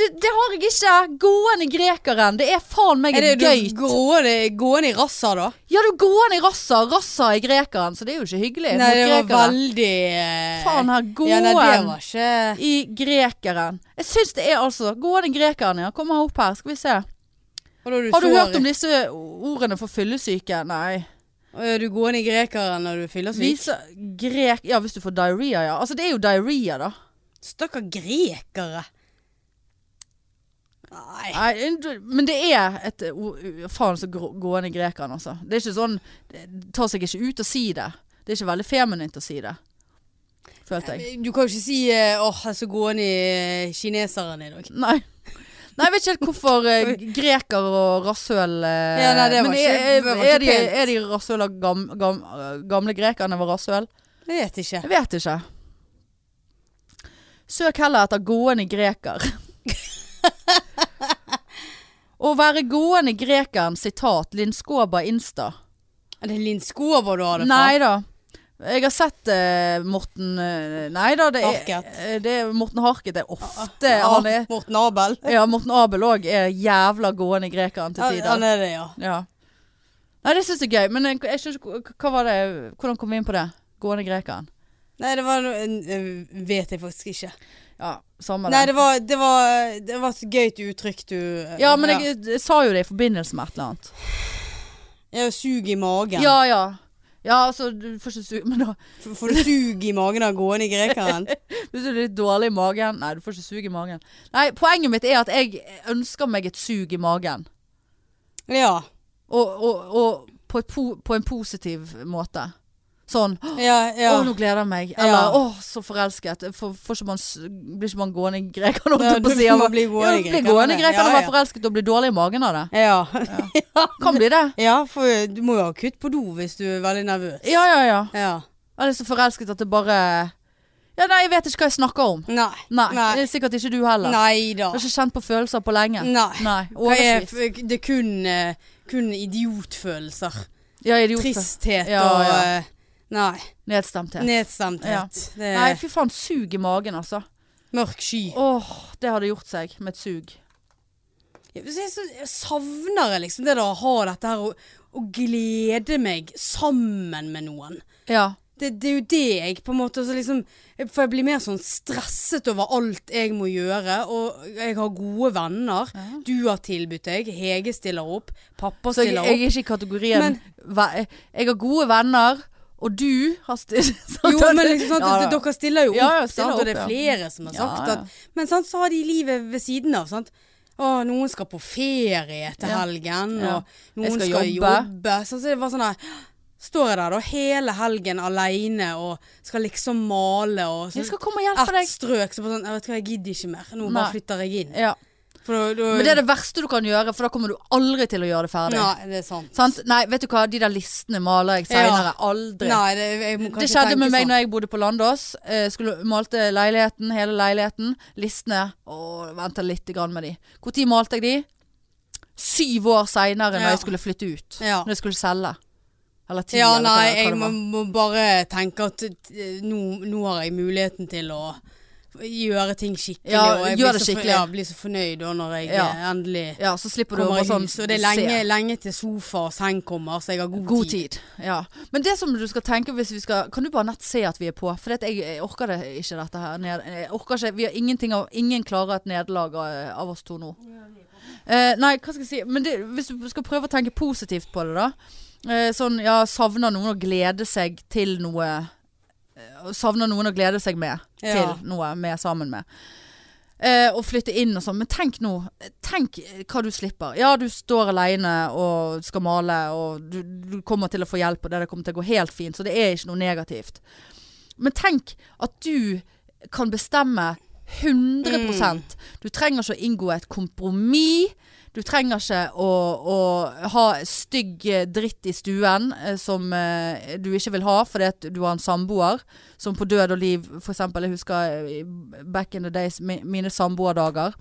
Det, det har jeg ikke. Gående grekeren. Det er faen meg Er det du gøy gående, gående i rassa, da? Ja, du gående i rassa. Rassa i grekeren. Så det er jo ikke hyggelig. Nei, det var veldig eh, Faen her, gåen Ja, ikke i grekeren. Jeg syns det er altså Gående i grekeren, ja. Kom her opp her, skal vi se. Du Har du hørt om disse ordene for fyllesyke? Nei. Er du gående i grekeren når du fyller syk? Vise grek... Ja, hvis du får diaré, ja. Altså, det er jo diaré, da. Stakkar grekere. Nei. Nei, men det er et Faen så gående grekeren, altså. Det er ikke sånn Det tar seg ikke ut å si det. Det er ikke veldig feminint å si det. Følte jeg. Du kan jo ikke si eh, 'åh, så gående eh, kineseren i dag'. Nei. Nei, jeg vet ikke helt hvorfor eh, [laughs] greker og rasshøl eh, Ja, nei, det var Men ikke- er, var er, de, er de rasshøl av gam, gam, gamle grekerne var rasshøl? Jeg vet ikke. Jeg vet ikke. Søk heller etter gående greker. Å være gående grekeren, sitat, Linskåba Insta. Er det Linskåba du har det fra? Nei da. Jeg har sett eh, Morten eh, Nei da, det er, Harket. eh, det er Morten Harket. Er ofte Ja, han er Morten Abel. [laughs] Ja, Morten Abel òg er jævla gående grekeren til Han, tider. han er det, ja. Ja. Nei, det syns jeg er gøy. Men jeg, jeg skjønner ikke hva- Hva var det Hvordan kom vi inn på det? Gående grekeren. Nei, det var noe eh, Vet jeg faktisk ikke. Ja, samme Nei, det. var, det var, det var et gøyt uttrykk du Ja, men jeg, jeg sa jo det i forbindelse med et eller annet. Jeg har sug i magen. Ja, ja. Ja, altså, du får ikke sug Men da Får du sug i magen av gående i grekeren? [laughs] Hvis du er litt dårlig i magen Nei, du får ikke sug i magen. Nei, poenget mitt er at jeg ønsker meg et sug i magen. Ja. Og, og, og på, på en positiv måte. Sånn Ja, ja. Å, nå gleder jeg meg. Eller Ja. å, så forelsket. For, for man, blir ikke man gående i grekeren, Ja, du si. må bli gående i greker grekeren, gående i grekeren og være forelsket og bli dårlig i magen av det. Ja. Kan bli det. ja, for du må jo ha kutt på do hvis du er veldig nervøs. Ja, ja, ja. Ja. Jeg er så forelsket at det bare Ja, nei, jeg vet ikke hva jeg snakker om. Nei. Nei, Nei. det er sikkert ikke du heller. Nei da. Du har ikke kjent på følelser på lenge. Nei. Nei, Årevis. det er kun, eh, kun idiotfølelser. Ja, idiotfølelser. Tristhet Ja, og ja. Nei. Nedstemthet. Nedstemthet. Det er Nei, fy faen, sug i magen, altså. mørk sky. Åh, det hadde gjort seg med et sug. Jeg, jeg, savner liksom det da å ha dette her og, og glede meg sammen med noen. Ja. Det, det er jo det jeg på en måte så liksom For jeg blir mer sånn stresset over alt jeg må gjøre. Og jeg har gode venner. Du har tilbudt deg. Hege stiller opp. Pappa Så jeg, stiller jeg er ikke i kategorien Men- Jeg har gode venner, og du har stilt [laughs] Jo, men liksom, Ja, ja. Dere stiller jo opp, Ja, ja, stiller opp, og det er ja. flere som har sagt ja. at Men sant, så har de livet ved siden av. Sant? Å, noen skal på ferie til helgen, Ja. og noen skal skal, jobbe. jobbe. Så, så det var sånn der Står jeg der da hele helgen aleine og skal liksom male og så, Jeg skal komme og hjelpe ett deg. strøk, så bare sånn Jeg vet hva, jeg gidder ikke mer. Nå Nei. bare flytter jeg inn. Ja. For du, Men det er det verste du kan gjøre, for da kommer du aldri til å gjøre det ferdig. Nei, det er sant. Sant? Nei, vet du hva, de der listene maler jeg seinere. Aldri. Nei, det, Det skjedde med meg sånn. når jeg bodde på Landås. Eh, skulle malte leiligheten, hele leiligheten. Listene Å, venta litt grann med de. Når malte jeg de? Syv år seinere, når jeg skulle flytte ut. Ja. Når jeg skulle selge. Eller ti, Ja, eller nei, hva, hva jeg må, må bare tenke at eh, nå, nå har jeg muligheten til å gjøre ting skikkelig. Ja, og jeg gjør blir det skikkelig. for-. Ja, blir så fornøyd da når jeg Ja. eh, endelig Ja, så slipper du kommer i sånn hus. Og det er lenge, lenge til sofa og seng kommer, så jeg har god, God tid. tid. Ja. Men det som du skal tenke hvis vi skal Kan du bare nett se at vi er på? For jeg, jeg orker det ikke dette her. Jeg orker ikke, vi har ingenting av Ingen klarer et nederlag av, av oss to nå. Eh, nei, hva skal jeg si Men det, hvis du skal prøve å tenke positivt på det, da. Eh, sånn, ja, savner noen å glede seg til noe eh, Savner noen å glede seg med Ja. til noe er sammen med. Eh, og flytte inn og sånn. Men tenk nå. Tenk eh, hva du slipper. Ja, du står aleine og skal male, og du, du kommer til å få hjelp, og det, kommer til å gå helt fint. Så det er ikke noe negativt. Men tenk at du kan bestemme 100% Du trenger ikke å inngå et kompromiss. Du trenger ikke å, å ha stygg eh, dritt i stuen eh, som eh, du ikke vil ha fordi du har en samboer som på død og liv eksempel, jeg husker back in the days, mine samboerdager.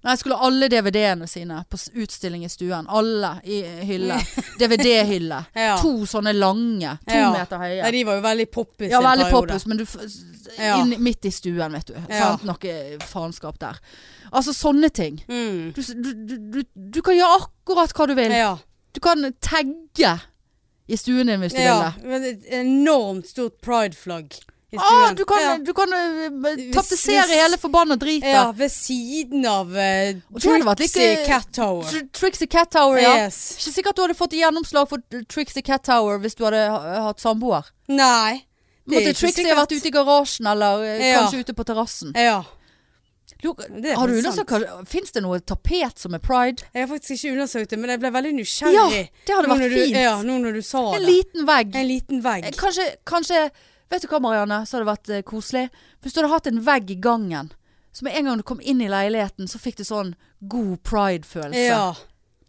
Nei, skulle alle DVD-ene sine på utstilling i stuen. Alle i hylle. DVD-hylle. [laughs] Ja. To sånne lange. To Ja. meter høye. Nei, de var jo veldig poppis Ja, veldig poppus, men du inn midt i stuen, vet du. Ja. Sant? Noe faenskap der. Altså sånne ting. Mm. Du, du, du, du, kan gjøre akkurat hva du vil. Ja. Du kan tagge i stuen din hvis du ja. vil det. Ja, men Et enormt stort pride-flagg. Ah, du kan, ja. du kan uh, Hvis- tapetsere hele forbanna dritet. ja, ved siden av uh, Trixie Cat Tower. Tr- Trixie Cat Tower, ja. Yes. Ikke sikkert du hadde fått gjennomslag for Trixie Cat Tower hvis du hadde hatt samboer. Nei. Måtte Trixie vært ute i garasjen, eller uh, Ja. kanskje ute på terrassen. Ja. Har du undersøkt Fins det noe tapet som er pride? Jeg har faktisk ikke undersøkt det, men jeg ble veldig nysgjerrig. Ja, det hadde vært fint. du. Ja, nå når du sa En det. liten vegg. En liten vegg. Eh, Kanskje, kanskje Vet du hva, Marianne, så hadde det vært eh, koselig. Hvis du hadde hatt en vegg i gangen, så med en gang du kom inn i leiligheten, så fikk du sånn god pride-følelse. Ja.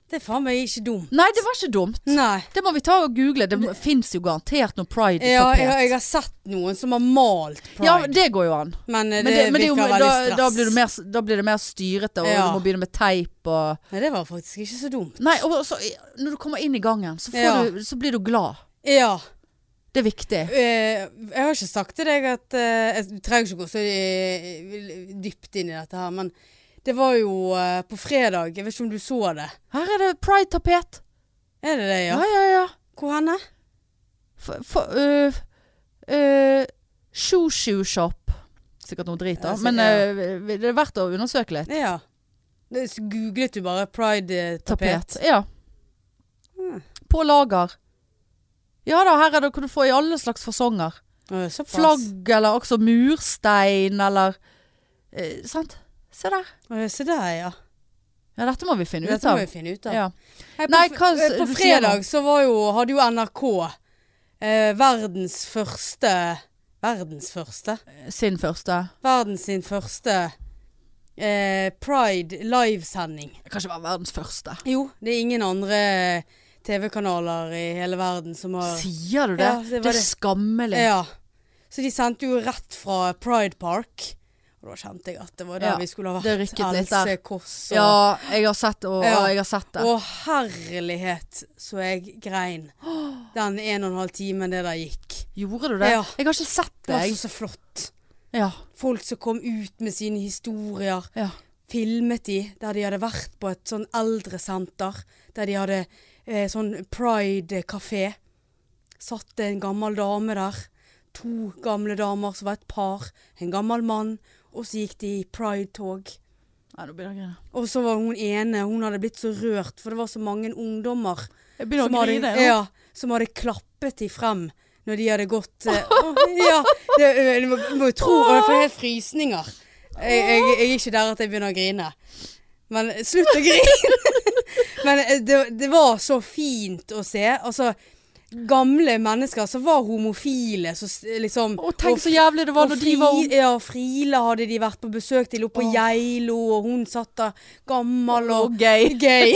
Det er faen meg ikke dumt. Nei, det var ikke dumt. Nei. Det må vi ta og google. Det fins jo garantert noe Ja, pride-tapet. jeg, jeg har sett noen som har malt pride. Ja, det går jo an. men eh, Men, det, det, men det er jo, virker da, veldig stress. da, blir det mer, da blir det mer styrete, og Ja. du må begynne med teip og Nei, det var faktisk ikke så dumt. Nei, og så, når du kommer inn i gangen, så, får Ja. du, så blir du glad. Ja. Det er viktig. Eh, jeg har ikke sagt til deg at eh, Jeg trenger ikke gå så eh, dypt inn i dette her, men det var jo på fredag Jeg vet ikke om du så det. Her er det pride-tapet. Er det det, Ja, ja? ja, ja. Hvor henne? For, for, uh, øh, shoe shoe shop. Sikkert noe drit, da. Men ja. øh, det er verdt å undersøke litt. Ja. Googlet du bare pride-tapet. Tapet. Ja. Mm. På lager. Ja da, her er det kan du få i alle slags fasonger. Flagg, eller også murstein, eller eh, Sant? Se der. Se der, ja. Ja, dette må vi finne ut av. Dette må vi finne ut av. Ja. Nei, på, Nei, hva- eh, på fredag så var jo, hadde jo NRK eh, verdens første Verdens første? Sin første. Verdens sin første eh, Pride livesending. Det kan ikke være verdens første. Jo, det er ingen andre TV-kanaler i hele verden som har Sier du det? Ja, det det, er skammelig. Ja. Så de sendte jo rett fra Pride Park. Og da kjente jeg at det var der Ja, vi skulle ha vært. Else Kåss og Ja, jeg har sett, og, Ja. og jeg har sett det. Å herlighet, så jeg grein. [gasps] Den en og en halv timen det der gikk. Gjorde du det? Ja. Jeg har ikke sett Det det. var så, så flott. Ja. Folk som kom ut med sine historier. Ja. Filmet de der de hadde vært på et sånn eldresenter. Der de hadde eh, sånn pride-kafé. Satt en gammel dame der. To gamle damer som var et par. En gammel mann. Og så gikk de i pride-tog. Og så var hun ene, hun hadde blitt så rørt, for det var så mange ungdommer som hadde, grine. ja, som hadde klappet de frem når de hadde gått uh, Ja, det, du må, må tro Og jeg får helt frysninger. Jeg, jeg, jeg er ikke der at jeg begynner å grine. Men slutt å grine! Men eh, det, det var så fint å se. Altså, gamle mennesker som var homofile, så liksom Å, tenk så jævlig det var når de var unge. Ja, Frila hadde de vært på besøk til oppe på. Geilo, og hun satt der gammel og Og gay. gay.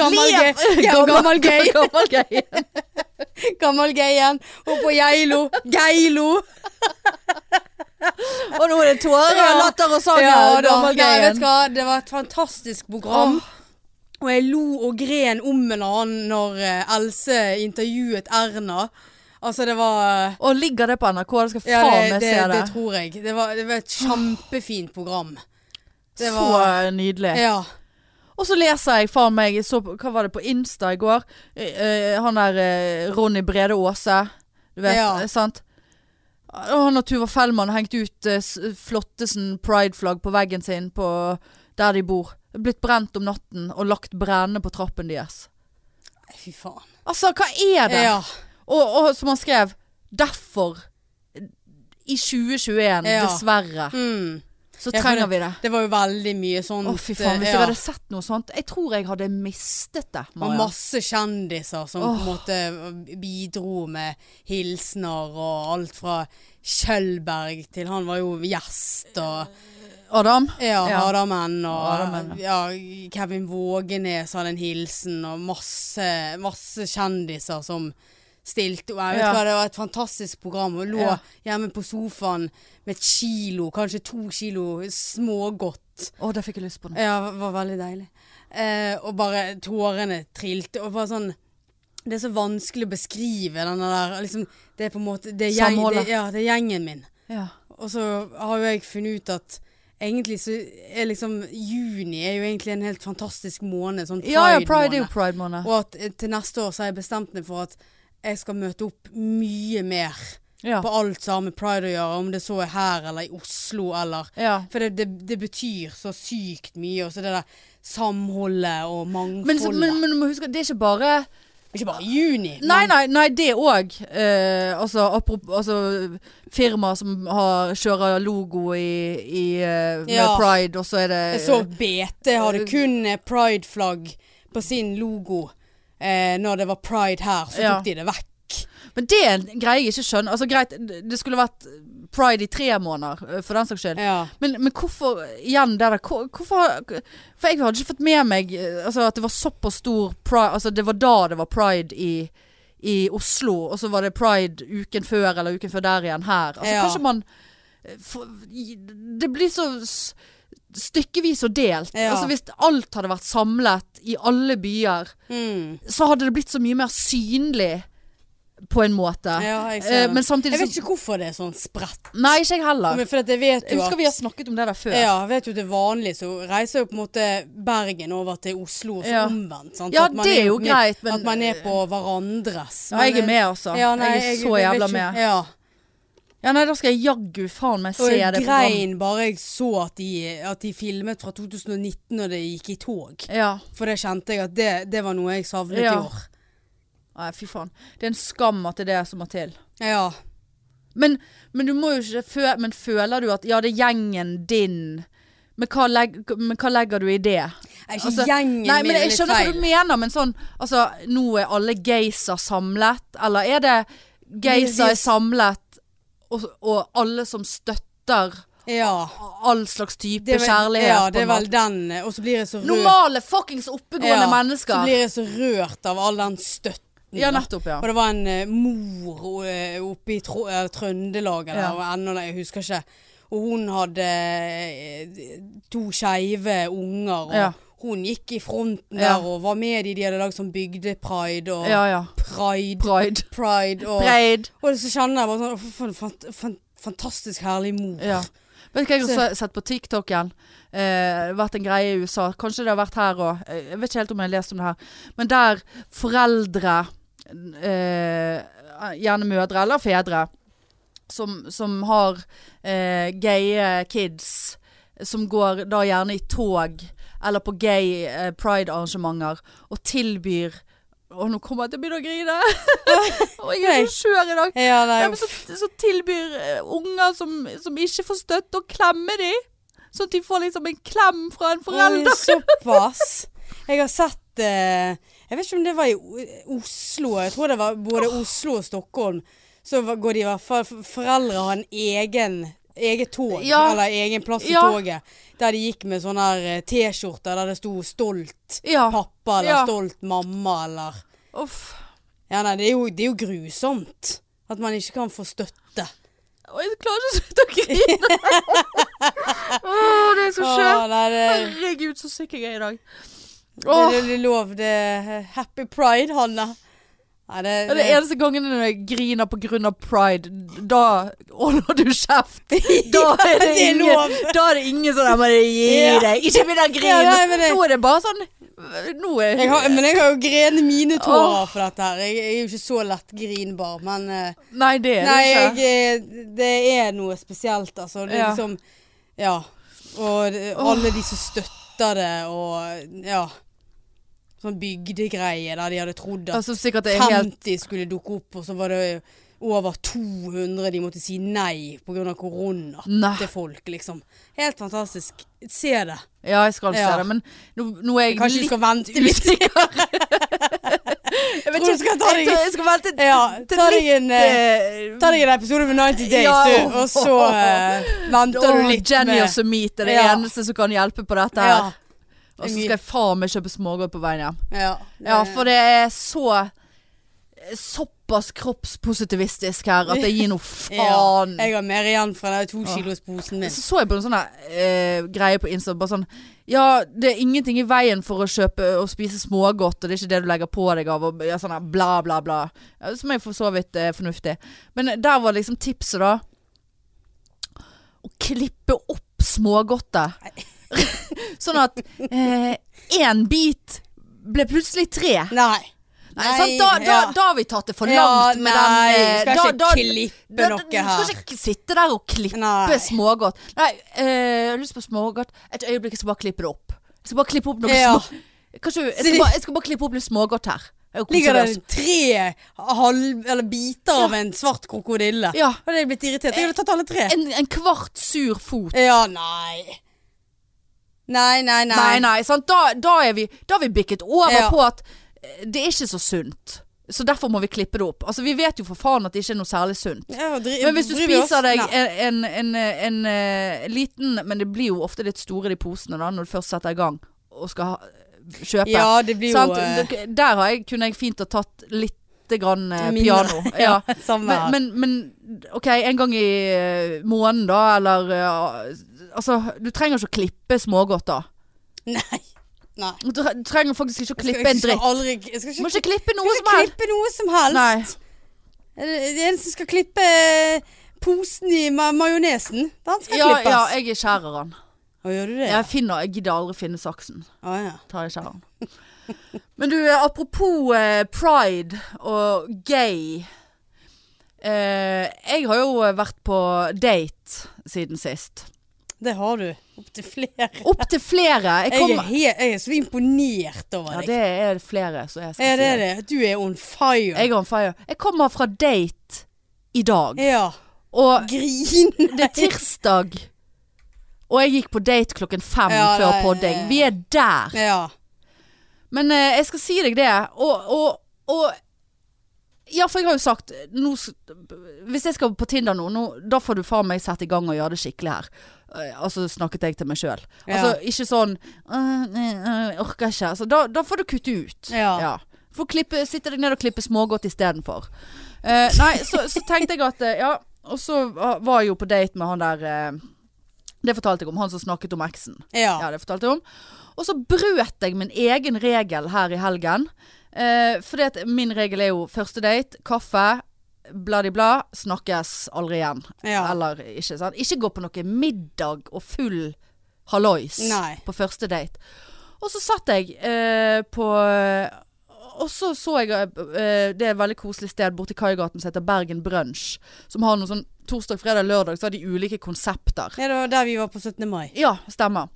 gammel gay. Ja, gammel gay. Gammel gay. [laughs] Gammel gayen. Og på Geilo. Geilo. [laughs] Og nå er det tårer og latter og sang. Ja, her, da. Nei, vet du hva. Det var et fantastisk program. Og jeg lo og gren om en annen når eh, Else intervjuet Erna. Altså, det var Og ligger det på NRK? Det skal faen meg se det. det tror jeg. Det var, det var et kjempefint program. Det Så var nydelig. Ja. Og så leser jeg faen meg så, Hva var det på Insta i går? Eh, han der uh, Ronny Brede Aase. Du vet, Ja. sant? Han og Tuva Fellmann har hengt ut eh, flottesen prideflagg på veggen sin på der de bor. Blitt brent om natten og lagt brennende på trappen deres. Fy faen. Altså, hva er det? Ja. Og, og som han skrev Derfor, i 2021, Ja. dessverre, Mm. Så trenger vi det. Det var jo veldig mye sånt. Å, fy faen. Hvis eh, jeg hadde sett noe sånt Jeg tror jeg hadde mistet det, Og masse kjendiser som på en måte bidro med hilsener og alt fra Kjølberg til Han var jo gjest og Adam? Ja, Ja. Adamen og Adamen, ja, Kevin Vågenes hadde en hilsen og masse, masse kjendiser som stilte Jeg vet Ja. hva, det var et fantastisk program. Og lå Ja. hjemme på sofaen med et kilo, kanskje to kilo smågodt. Å, det fikk jeg lyst på nå. Ja, det var veldig deilig. Eh, og bare tårene trilte. Og bare sånn Det er så vanskelig å beskrive denne der liksom, Det er på en måte det er, gjeng, det, ja, det er gjengen min. Ja. Og så har jo jeg funnet ut at egentlig så er liksom Juni er jo egentlig en helt fantastisk måned. Sånn ja, ja, pride er jo pride-måned. pride-måned. og at eh, til neste år så har jeg bestemt meg for at jeg skal møte opp mye mer Ja. på alt som har med pride å gjøre. Om det så er her eller i Oslo eller ja. For det, det, det betyr så sykt mye. Og så det der samholdet og Men, mangfoldet. så- men, men du må huske, det er ikke bare ikke bare juni. Nei, men- nei, nei det òg. Eh, altså, altså firmaer som har, kjører logo i, i eh, med Ja. pride, og så er det Jeg så BT hadde kun eh, pride-flagg på sin logo eh, når det var pride her. Så tok de det vekk. Men det er en greie jeg ikke skjønner. Altså greit, det skulle vært pride i tre måneder, eh, for den saks skyld. Ja. Men, men hvorfor igjen det der Hvorfor For jeg hadde ikke fått med meg eh, altså, at det var såpass stor pride Altså det var da det var pride i, i Oslo, og så var det pride uken før eller uken før der igjen her. Altså Ja. kanskje man eh, for, Det blir så stykkevis og delt. Ja. Altså Hvis alt hadde vært samlet i alle byer, Mm. så hadde det blitt så mye mer synlig på en måte. ja, jeg Eh, men samtidig Jeg vet ikke hvorfor det er sånn spredt. Nei, ikke jeg heller. Men for jeg vet Jeg jo husker at vi har snakket om det der før. ja, jeg vet jo til vanlig så reiser jo på en måte Bergen over til Oslo og så Ja. omvendt. Sant? Ja, det er jo med- greit, men At man er på hverandres. Ja, jeg er med, altså. Ja, nei, jeg er så jeg, jævla ikke- med. Ja. Ja, nei, da skal jeg jaggu faen meg se Og jeg det grein bare jeg så at de, at de filmet fra 2019 når det gikk i tog. Ja. For det kjente jeg at det, det var noe jeg savnet Ja. i år. Nei, fy faen. Det er en skam at det er det som må til. Ja. Men, men du må jo ikke fø Men føler du at ja, det er gjengen din men hva, legg, men hva legger du i det? Er ikke Altså, gjengen Nei, min men Jeg skjønner hva du mener, men sånn Altså, nå er alle geyser samlet, eller er det geyser er samlet, og, og alle som støtter Ja. all slags type vel- kjærlighet? Ja, det er vel den. Og så blir jeg så rørt. Normale, fuckings oppegående Så mennesker. blir jeg så rørt av all den støtten. Ja, nettopp, ja. Og det var en uh, mor uh, oppe i Tro uh, Trøndelag eller Ja. ennå, jeg husker ikke. Og hun hadde eh, to skeive unger, og Ja. hun gikk i fronten Ja. der og var med i de hadde lagd sånn bygdepride og Ja, pride. Pride. Pride og, Pride. og så kjenner jeg bare sånn fant, fant, fantastisk herlig mor. Ja. Vet du hva jeg Så- har sett på TikToken? Eh, det har vært en greie i USA. Kanskje det har vært her òg. Jeg vet ikke helt om jeg har lest om det her. Men der foreldre, eh, gjerne mødre eller fedre, som, som har eh, gaye kids, som går da gjerne i tog eller på gay eh, pride-arrangementer, og tilbyr Å, nå kommer jeg til å begynne å grine! [laughs] Og jeg er så skjør i dag. Ja, Ja, så, så tilbyr eh, unger som, som ikke får støtte, å klemme de. Sånn at de får liksom en klem fra en forelder. Såpass. Jeg har sett eh, Jeg vet ikke om det var i Oslo. Jeg tror det var både Oslo og Stockholm. Så går de i hvert fall Foreldre har en egen Eget tog, Ja. eller egen plass i Ja. toget. Der de gikk med sånne eh, T-skjorter der det sto 'stolt Ja. pappa' eller Ja. 'stolt mamma' eller Uff. Ja, nei, det er, jo, det er jo grusomt. At man ikke kan få støtte. Jeg klarer ikke å slutte å grine. [laughs] Å, det er så det, Herregud, så syk jeg er i dag. Det, Åh. det, det er lov. Det er happy pride, Hanne. Nei, det, Det er det eneste gangen jeg griner av pride, da holder du kjeft. [laughs] Da er det, Det er ingen, da er det ingen sånn 'Jeg må gi deg'. Ikke begynn å grine. Nå er det bare sånn er Jeg har, men jeg har jo grenet mine tårer oh. for dette her. Jeg, jeg er jo ikke så lett grinbar, men eh, Nei, det er Nei, det ikke. eh, det er noe spesielt, altså. Det er Ja. liksom Ja. Og alle de som støtter det, og ja. Sånn bygdegreie der de hadde trodd at Altså sikkert det er helt 50 skulle dukke opp, og så var det over 200 de måtte si nei pga. korona Nei. til folk, liksom. Helt fantastisk. Se det. Ja, jeg skal se det, men nå, nå er jeg Kanskje du litt skal vente litt. [laughs] jeg vet ikke, skal ta deg- jeg skal vente [laughs] Ja, ta deg en eh, eh, Ta deg en episode med 90 Days, Ja. du, og så uh, venter du litt Jenny med og Sumit er det Ja. eneste som kan hjelpe på dette her. Og så skal jeg faen meg kjøpe smågodt på veien hjem. ja, Ja, for det er så Såpass kroppspositivistisk her at jeg gir noe [laughs] faen. Jeg har mer igjen fra den to kilos-posen min. Så så jeg på en sånn eh, greie på Insta. Bare sånn Ja, det er ingenting i veien for å kjøpe og spise smågodt, og det er ikke det du legger på deg av, og ja, sånn her bla, bla, bla. Ja, Som er for så vidt eh, fornuftig. Men der var liksom tipset, da. Å klippe opp smågodtet. [laughs] sånn at én bit ble plutselig tre. Nei. Nei, sant? Da, da, ja. da har vi tatt det for Ja, langt med nei, den eh, skal ikke da- klippe noe Du skal her. ikke sitte der og klippe Nei. smågodt. Nei, øh, jeg har lyst på smågodt. Et øyeblikk, jeg skal bare klippe det opp. Jeg skal bare klippe opp noe Ja. små... Kanskje, jeg, skal bare, jeg skal bare klippe opp litt smågodt her. Er Ligger det tre halv, eller biter av en svart krokodille? Ja. Hadde jeg blitt irritert. Jeg hadde tatt alle tre. En, en kvart sur fot. Ja, nei. Nei, nei, nei. Nei, nei? Da, da, er vi, da har vi bikket over Ja. på at det er ikke så sunt. Så derfor må vi klippe det opp. Altså, vi vet jo for faen at det ikke er noe særlig sunt. Ja, Men hvis du spiser deg en, en, en, en, eh, liten Men det blir jo ofte litt store de posene da når du først setter i gang og skal kjøpe. Ja, det blir jo eh, Der har jeg, kunne jeg fint ha tatt litt grann eh, piano. [laughs] Ja. Men, men, men OK, en gang i måneden da, eller Altså, du trenger ikke å klippe smågodt da. Nei. Nei. Du trenger faktisk ikke å klippe en dritt. Aldri, jeg skal ikke, må ikke klippe noe jeg som klippe noe som helst. Nei. Det det eneste som skal klippe eh, posen i ma majonesen, den skal Ja, klippes. ja, jeg er skjæreren. Å, gjør du det? Jeg finner, jeg gidder aldri finne saksen. Å, ja. tar jeg. Men du, eh, apropos eh, pride og gay. Eh, jeg har jo vært på date siden sist. Det har du. Opptil flere. [laughs] Opptil flere. Jeg Jeg er, he jeg er så imponert over deg. ja, det er flere, som Er det si det. det? Du er on fire. Jeg er on fire. Jeg kommer fra date i dag. ja. Og Grin. det er tirsdag. Og jeg gikk på date klokken fem Ja, før nei, podding. Vi er der. Ja. Men eh, jeg skal si deg det. Og, og, og Ja, for jeg har jo sagt nå, Hvis jeg skal på Tinder nå, nå, da får du faen meg sette i gang og gjøre det skikkelig her. Eh, altså snakket jeg til meg sjøl. Ja. Altså ikke sånn «Øh, øh, Jeg orker ikke. Altså, da, da får du kutte ut. Ja. Får klippe, sitte deg ned og klippe smågodt istedenfor. Uh, nei, så, så tenkte jeg at eh, Ja, og så var jeg jo på date med han der Det fortalte jeg om. Han som snakket om eksen. Ja. Ja, det fortalte jeg om. Og så brøt jeg min egen regel her i helgen. Eh, fordi at min regel er jo første date, kaffe, bla-di-bla, snakkes aldri igjen. Ja. Eller ikke sant. Ikke gå på noe middag og full hallois Nei. på første date. Og så satt jeg eh, på Og så så jeg eh, Det er et veldig koselig sted borti Kaigaten som heter Bergen Brunch. Som har noe sånn torsdag, fredag, lørdag, så har de ulike konsepter. Ja, det var der vi var på 17. mai. Ja, stemmer.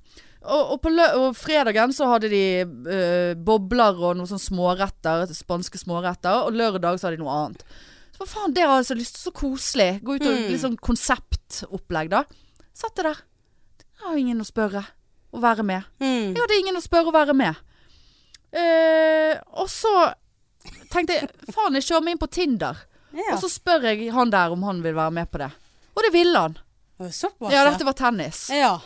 Og, og på og fredagen så hadde de eh, bobler og noen sånne småretter, spanske småretter. Og lørdag så hadde de noe annet. Så faen, det har jeg så lyst til. Så koselig. Gå ut og Mm. litt sånn konseptopplegg, da. Satt jeg der. Jeg har ingen å spørre. Å være med. Mm. Jeg hadde ingen å spørre å være med. Eh, og så tenkte jeg faen, jeg kjører meg inn på Tinder. Ja. Og så spør jeg han der om han vil være med på det. Og det ville han. Såpass, Ja, dette var tennis. Ja.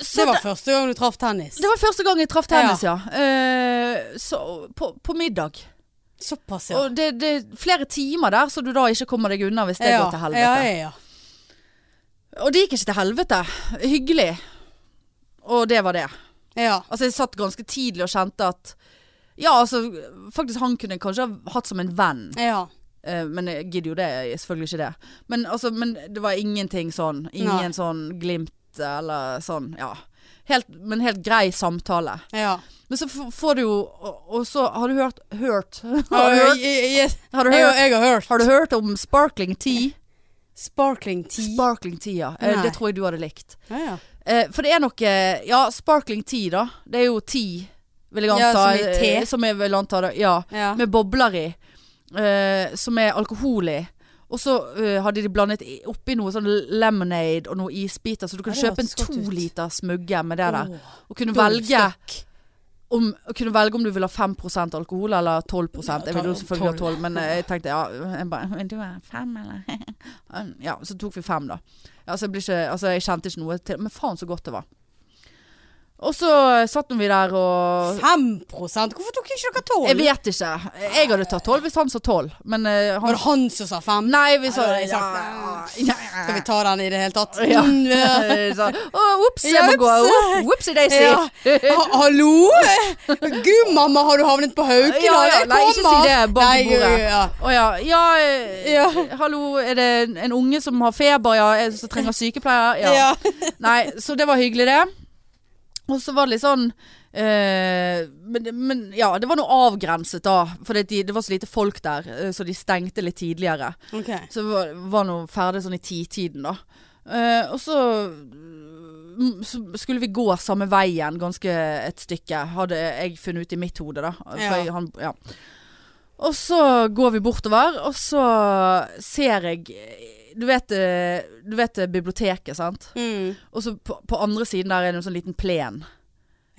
Så Det var det- første gang du traff tennis. Det var første gang jeg traff tennis, ja. Eh, så, på, på middag. Såpass, ja. Og det, det er flere timer der, så du da ikke kommer deg unna hvis det ja. går til helvete. Ja, ja, ja. Og det gikk ikke til helvete. Hyggelig. Og det var det. ja. Altså jeg satt ganske tidlig og kjente at Ja, altså faktisk han kunne jeg kanskje ha hatt som en venn. ja. Uh, men jeg gidder jo det, selvfølgelig ikke det. Men, altså, men det var ingenting sånn. Ingen Nei. sånn glimt eller sånn, ja. Helt, men helt grei samtale. ja. Men så får du jo og, og så har du hørt Hørt? [laughs] Har du hørt, jeg, jeg, har du jeg, hørt, jeg har hørt. har du hørt om sparkling tea? Sparkling tea. Sparkling tea, ja. Eh, Nei. Det tror jeg du hadde likt. ja, ja. Eh, for det er noe Ja, sparkling tea, da. Det er jo tea, vil jeg Ja, som er te? eh, Som jeg vil anta det. Ja. ja. Med bobler i. eh, som er alkohol i. Og så uh, hadde de blandet oppi noe sånn lemonade og noen isbiter, så du kunne Ja, kjøpe en to liter smugge med det der. Oh, Og kunne velge stokk. Om, kunne velge om du vil ha 5% alkohol eller 12 Jeg ville jo selvfølgelig ha 12. 12, men eh, jeg tenkte ja jeg bare, «Men Du er 5, eller? [laughs] ja, så tok vi 5, da. Altså, jeg, blir ikke, altså, jeg kjente ikke noe til Men faen så godt det var. Og så satt vi der og 5 Hvorfor tok ikke dere 12? Jeg vet ikke. Jeg hadde tatt 12 hvis han sa 12, men eh, Var det han som sa 5? Nei, vi sa Ja, ja, Skal vi ta den i det hele tatt? Ja. Mm. Så, [laughs] Å, Ops, jeg må gå. ups. Daisy. Ha, hallo? Gud, mamma, har du havnet på Haukeland? Ja, ja, nei, ikke si det bak Nei, bordet. Ja. Å ja. Ja, eh, Ja. hallo, er det en- unge som har feber, ja, som trenger sykepleier? Ja. Ja. Nei, så det var hyggelig, det. Og så var det litt sånn eh, men, men ja, det var noe avgrenset da. For det, det var så lite folk der, eh, så de stengte litt tidligere. Okay. Så det var, var noe ferdig sånn i titiden, da. Eh, og så, mm, så skulle vi gå samme veien ganske et stykke, hadde jeg funnet ut i mitt hode, da. Ja. Jeg, han, ja. Og så går vi bortover, og så ser jeg Du vet, eh, du vet eh, biblioteket, sant? Mm. Og så på, på andre siden der er det en sånn liten plen.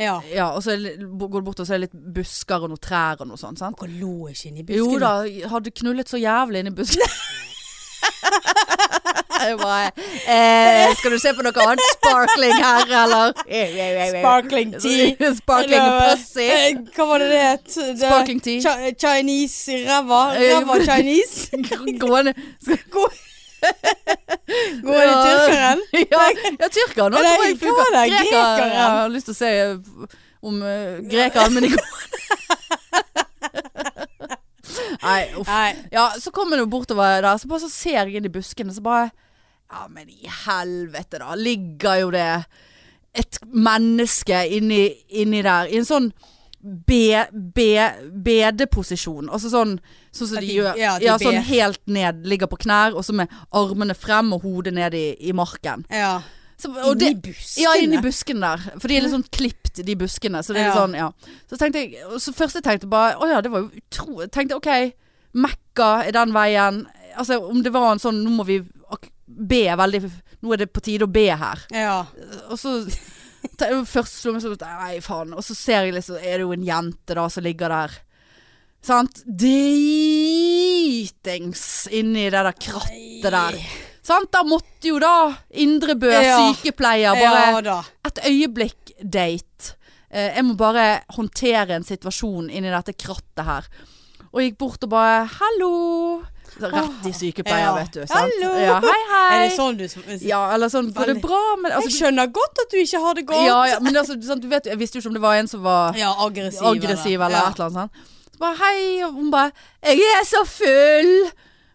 Ja. Ja, og så det, går du bort og så er det litt busker og noen trær og noe sånt. sant? Dere lå ikke inni buskene? Jo da, hadde knullet så jævlig inni busken. [laughs] Jeg bare [laughs] eh, Skal du se på noe annet sparkling her, eller? Sparkling tea. [laughs] Sparkling pussy. eh, Hva var det det het? Sparkling tea. Ch Chinese ræva? Ræva Chinese? Gående [laughs] Går i tyrkeren? [laughs] Ja, ja tyrkeren Eller, tror jeg det? Grekeren? Jeg har lyst til å se eh, om uh, grekeren, men det går [laughs] Nei, uff. Nei. Ja, så kommer hun bortover der, så bare så ser jeg inn i buskene, så bare Ja, men i helvete, da. Ligger jo det et menneske inni, inni der. I en sånn be- be- bedeposisjon. Altså sånn Sånn som At de, de- gjør. ja, Ja, sånn helt ned, ligger på knær, og så med armene frem og hodet ned i, i marken. Ja. Så, Inni buskene? ja, inni buskene der. For de er litt sånn klipt, de buskene. Så det er litt Ja. sånn, ja. Så tenkte jeg Så først jeg tenkte bare Å ja, det var jo utrolig Tenkte OK, Mekka er den veien. Altså om det var en sånn Nå må vi be veldig Nå er det på tide å be her. Ja. Og så Først slo meg sånn Nei, faen. Og så ser jeg liksom Er det jo en jente da som ligger der. Sant? Dritings inni det der krattet der. Sant? Da måtte jo da Indrebø Ja. sykepleier bare ja et øyeblikk date. Eh, jeg må bare håndtere en situasjon inni dette krattet her. Og gikk bort og bare 'hallo'. Rett i sykepleier, Ja. vet du. Sant? Hallo. Ja, hei, hei. Er det sånn du Ja, eller sånn 'går det bra med altså, Jeg skjønner godt at du ikke har det godt. ja, ja, men altså, sånn, du vet, jeg visste jo ikke om det var en som var Ja, aggressiv. aggressiv eller ja. et eller annet sånt. Så bare hei, og hun bare 'Jeg er så full'.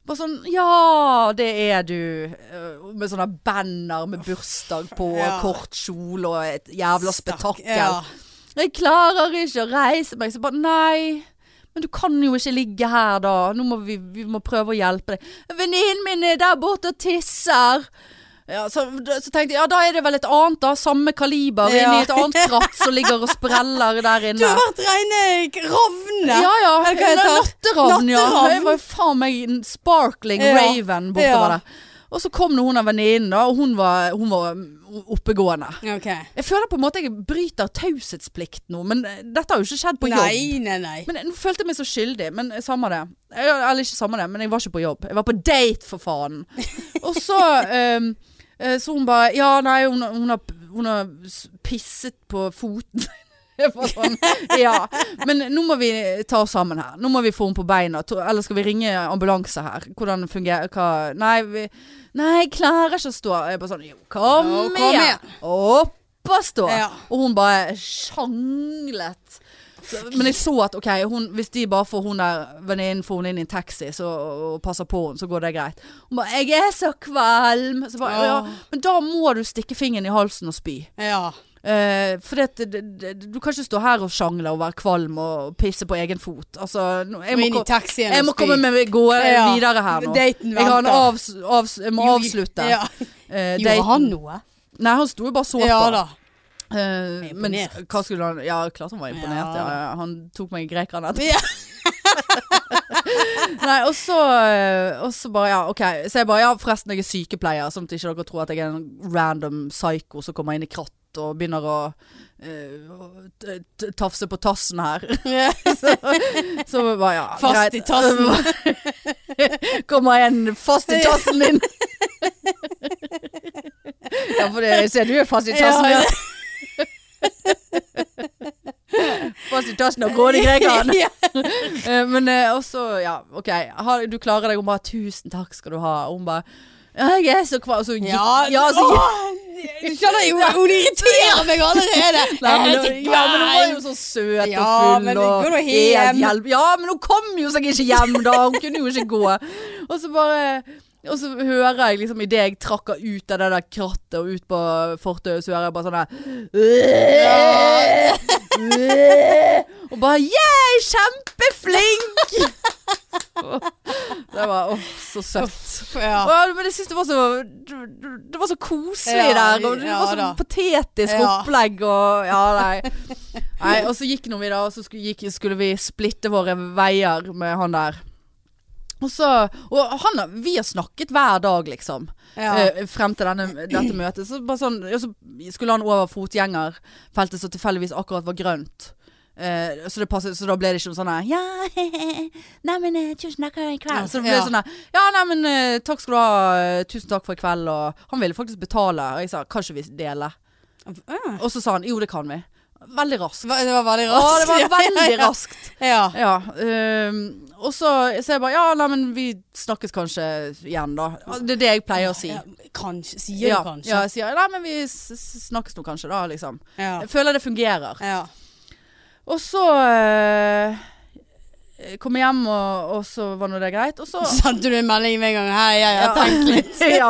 Bare sånn Ja, det er du. Eh, Med sånne banner med bursdag på, Ja. kort kjole og et jævla spetakkel. Ja. Jeg klarer ikke å reise meg. Så bare nei. Men du kan jo ikke ligge her da. Nå må vi, vi må prøve å hjelpe deg. Venninnen min er der borte og tisser. Ja, så, så tenkte jeg ja, da er det vel et annet da. Samme kaliber Ja. inni et annet kratt som ligger og spreller der [laughs] inne. Du har vært reine ravne. Ja ja. Det? Natteravn, ja. Jeg var jo faen meg sparkling Ja. raven bortover Ja. der. Og så kom hun av venninnen, og hun var, hun var oppegående. Okay. Jeg føler på en måte jeg bryter taushetsplikt nå, men eh, dette har jo ikke skjedd på jobb. Nei, nei, nei. Men nå følte jeg meg så skyldig. Men samme det. Eller ikke samme det, men jeg var ikke på jobb. Jeg var på date, for faen. [laughs] Og så eh, Så hun bare Ja, nei, hun, hun, har, hun har pisset på foten. [laughs] Sånn, ja. Men nå må vi ta oss sammen her. Nå må vi få henne på beina. Eller skal vi ringe ambulanse her? Hvordan fungerer hva Nei, vi, nei jeg klarer ikke å stå. Jeg bare sånn Jo, kom, Jo, kom igjen. igjen. Opp og stå. Ja. Og hun bare sjanglet. Men jeg så at ok, hun, hvis de bare får hun der venninnen får hun inn i en taxi så, og passer på henne, så går det greit. Hun bare 'Jeg er så kvalm'. Så bare, ja, men da må du stikke fingeren i halsen og spy. Ja. Eh, for det, det, du kan ikke stå her og sjangle og være kvalm og pisse på egen fot. Altså, jeg må, jeg må komme med gå Ja. videre her nå. Daten Jeg, har en avs, avs, jeg må Jo, avslutte. Ja. Uh, Gjorde han noe? Nei, han sto jo bare så Ja da. Uh, men hva skulle han Ja, klart han var imponert. Ja. Ja. Han tok meg i grekeren etterpå. Ja. [laughs] Nei, og så, eh, og så bare, ja, ok. Så jeg bare, ja, forresten, jeg er sykepleier, sånn at ikke dere tror at jeg er en random psycho som kommer inn i kratt og begynner å eh, tafse på tassen her. [laughs] så, så bare, ja, Fast i tassen. [laughs] kommer en fast i tassen din. ja, for det, jeg ser du er fast i tassen Ja, fast i tassen og grådig grekeren. [laughs] Eh, Men eh, også, ja, ok. Du klarer deg. Hun bare 'tusen takk skal du ha'. Og hun bare 'jeg er så kvalm'. Så Ja, ja, så, Du skjønner jo, hun irriterer meg allerede. Nei, men, så ja, men hun var jo så søt Ja, og full og helt hjelp. Ja, men hun kom jo seg ikke hjem da. Hun kunne jo ikke gå. Og så bare og så hører jeg liksom idet jeg trakker ut av det der krattet og ut på fortauet, så hører jeg bare sånn her Og bare Yeah, kjempeflink! Det var åh, så søtt. Ja. Men jeg syns det var så Det var så koselig Ja, der. Og det ja var så da. patetisk opplegg og Ja, nei. nei. Og så gikk nå vi da, og så skulle, gikk, skulle vi splitte våre veier med han der. Og så Og han Vi har snakket hver dag, liksom. Ja. eh, frem til denne, dette møtet. Så, sånn, ja, så skulle han over fotgjengerfeltet som tilfeldigvis akkurat var grønt. Eh, så, det passet, så da ble det ikke noe sånn her Ja, [laughs] nei, men eh, tusen takk for i kveld. Så det ble Ja. sånn her Ja, nei, men eh, takk skal du ha. eh, Tusen takk for i kveld. Og han ville faktisk betale. Og jeg sa kan ikke vi dele? Uh. Og så sa han jo, det kan vi. Veldig raskt. Det var- veldig Å, raskt. det var [laughs] veldig raskt. Ja. Ja. ehm, og så, så jeg bare Ja, nei, men vi snakkes kanskje igjen, da. Det er det jeg pleier å si. Ja, Kanskje. Sier Ja, du kanskje? ja, jeg sier nei, men vi snakkes nå kanskje, da, liksom. Ja. Jeg føler det fungerer. ja. Og så eh, kom jeg hjem, og, og så var nå det greit. Og så [laughs] Sendte du en melding med en gang? Hei, jeg har tenkt litt. [laughs] ja,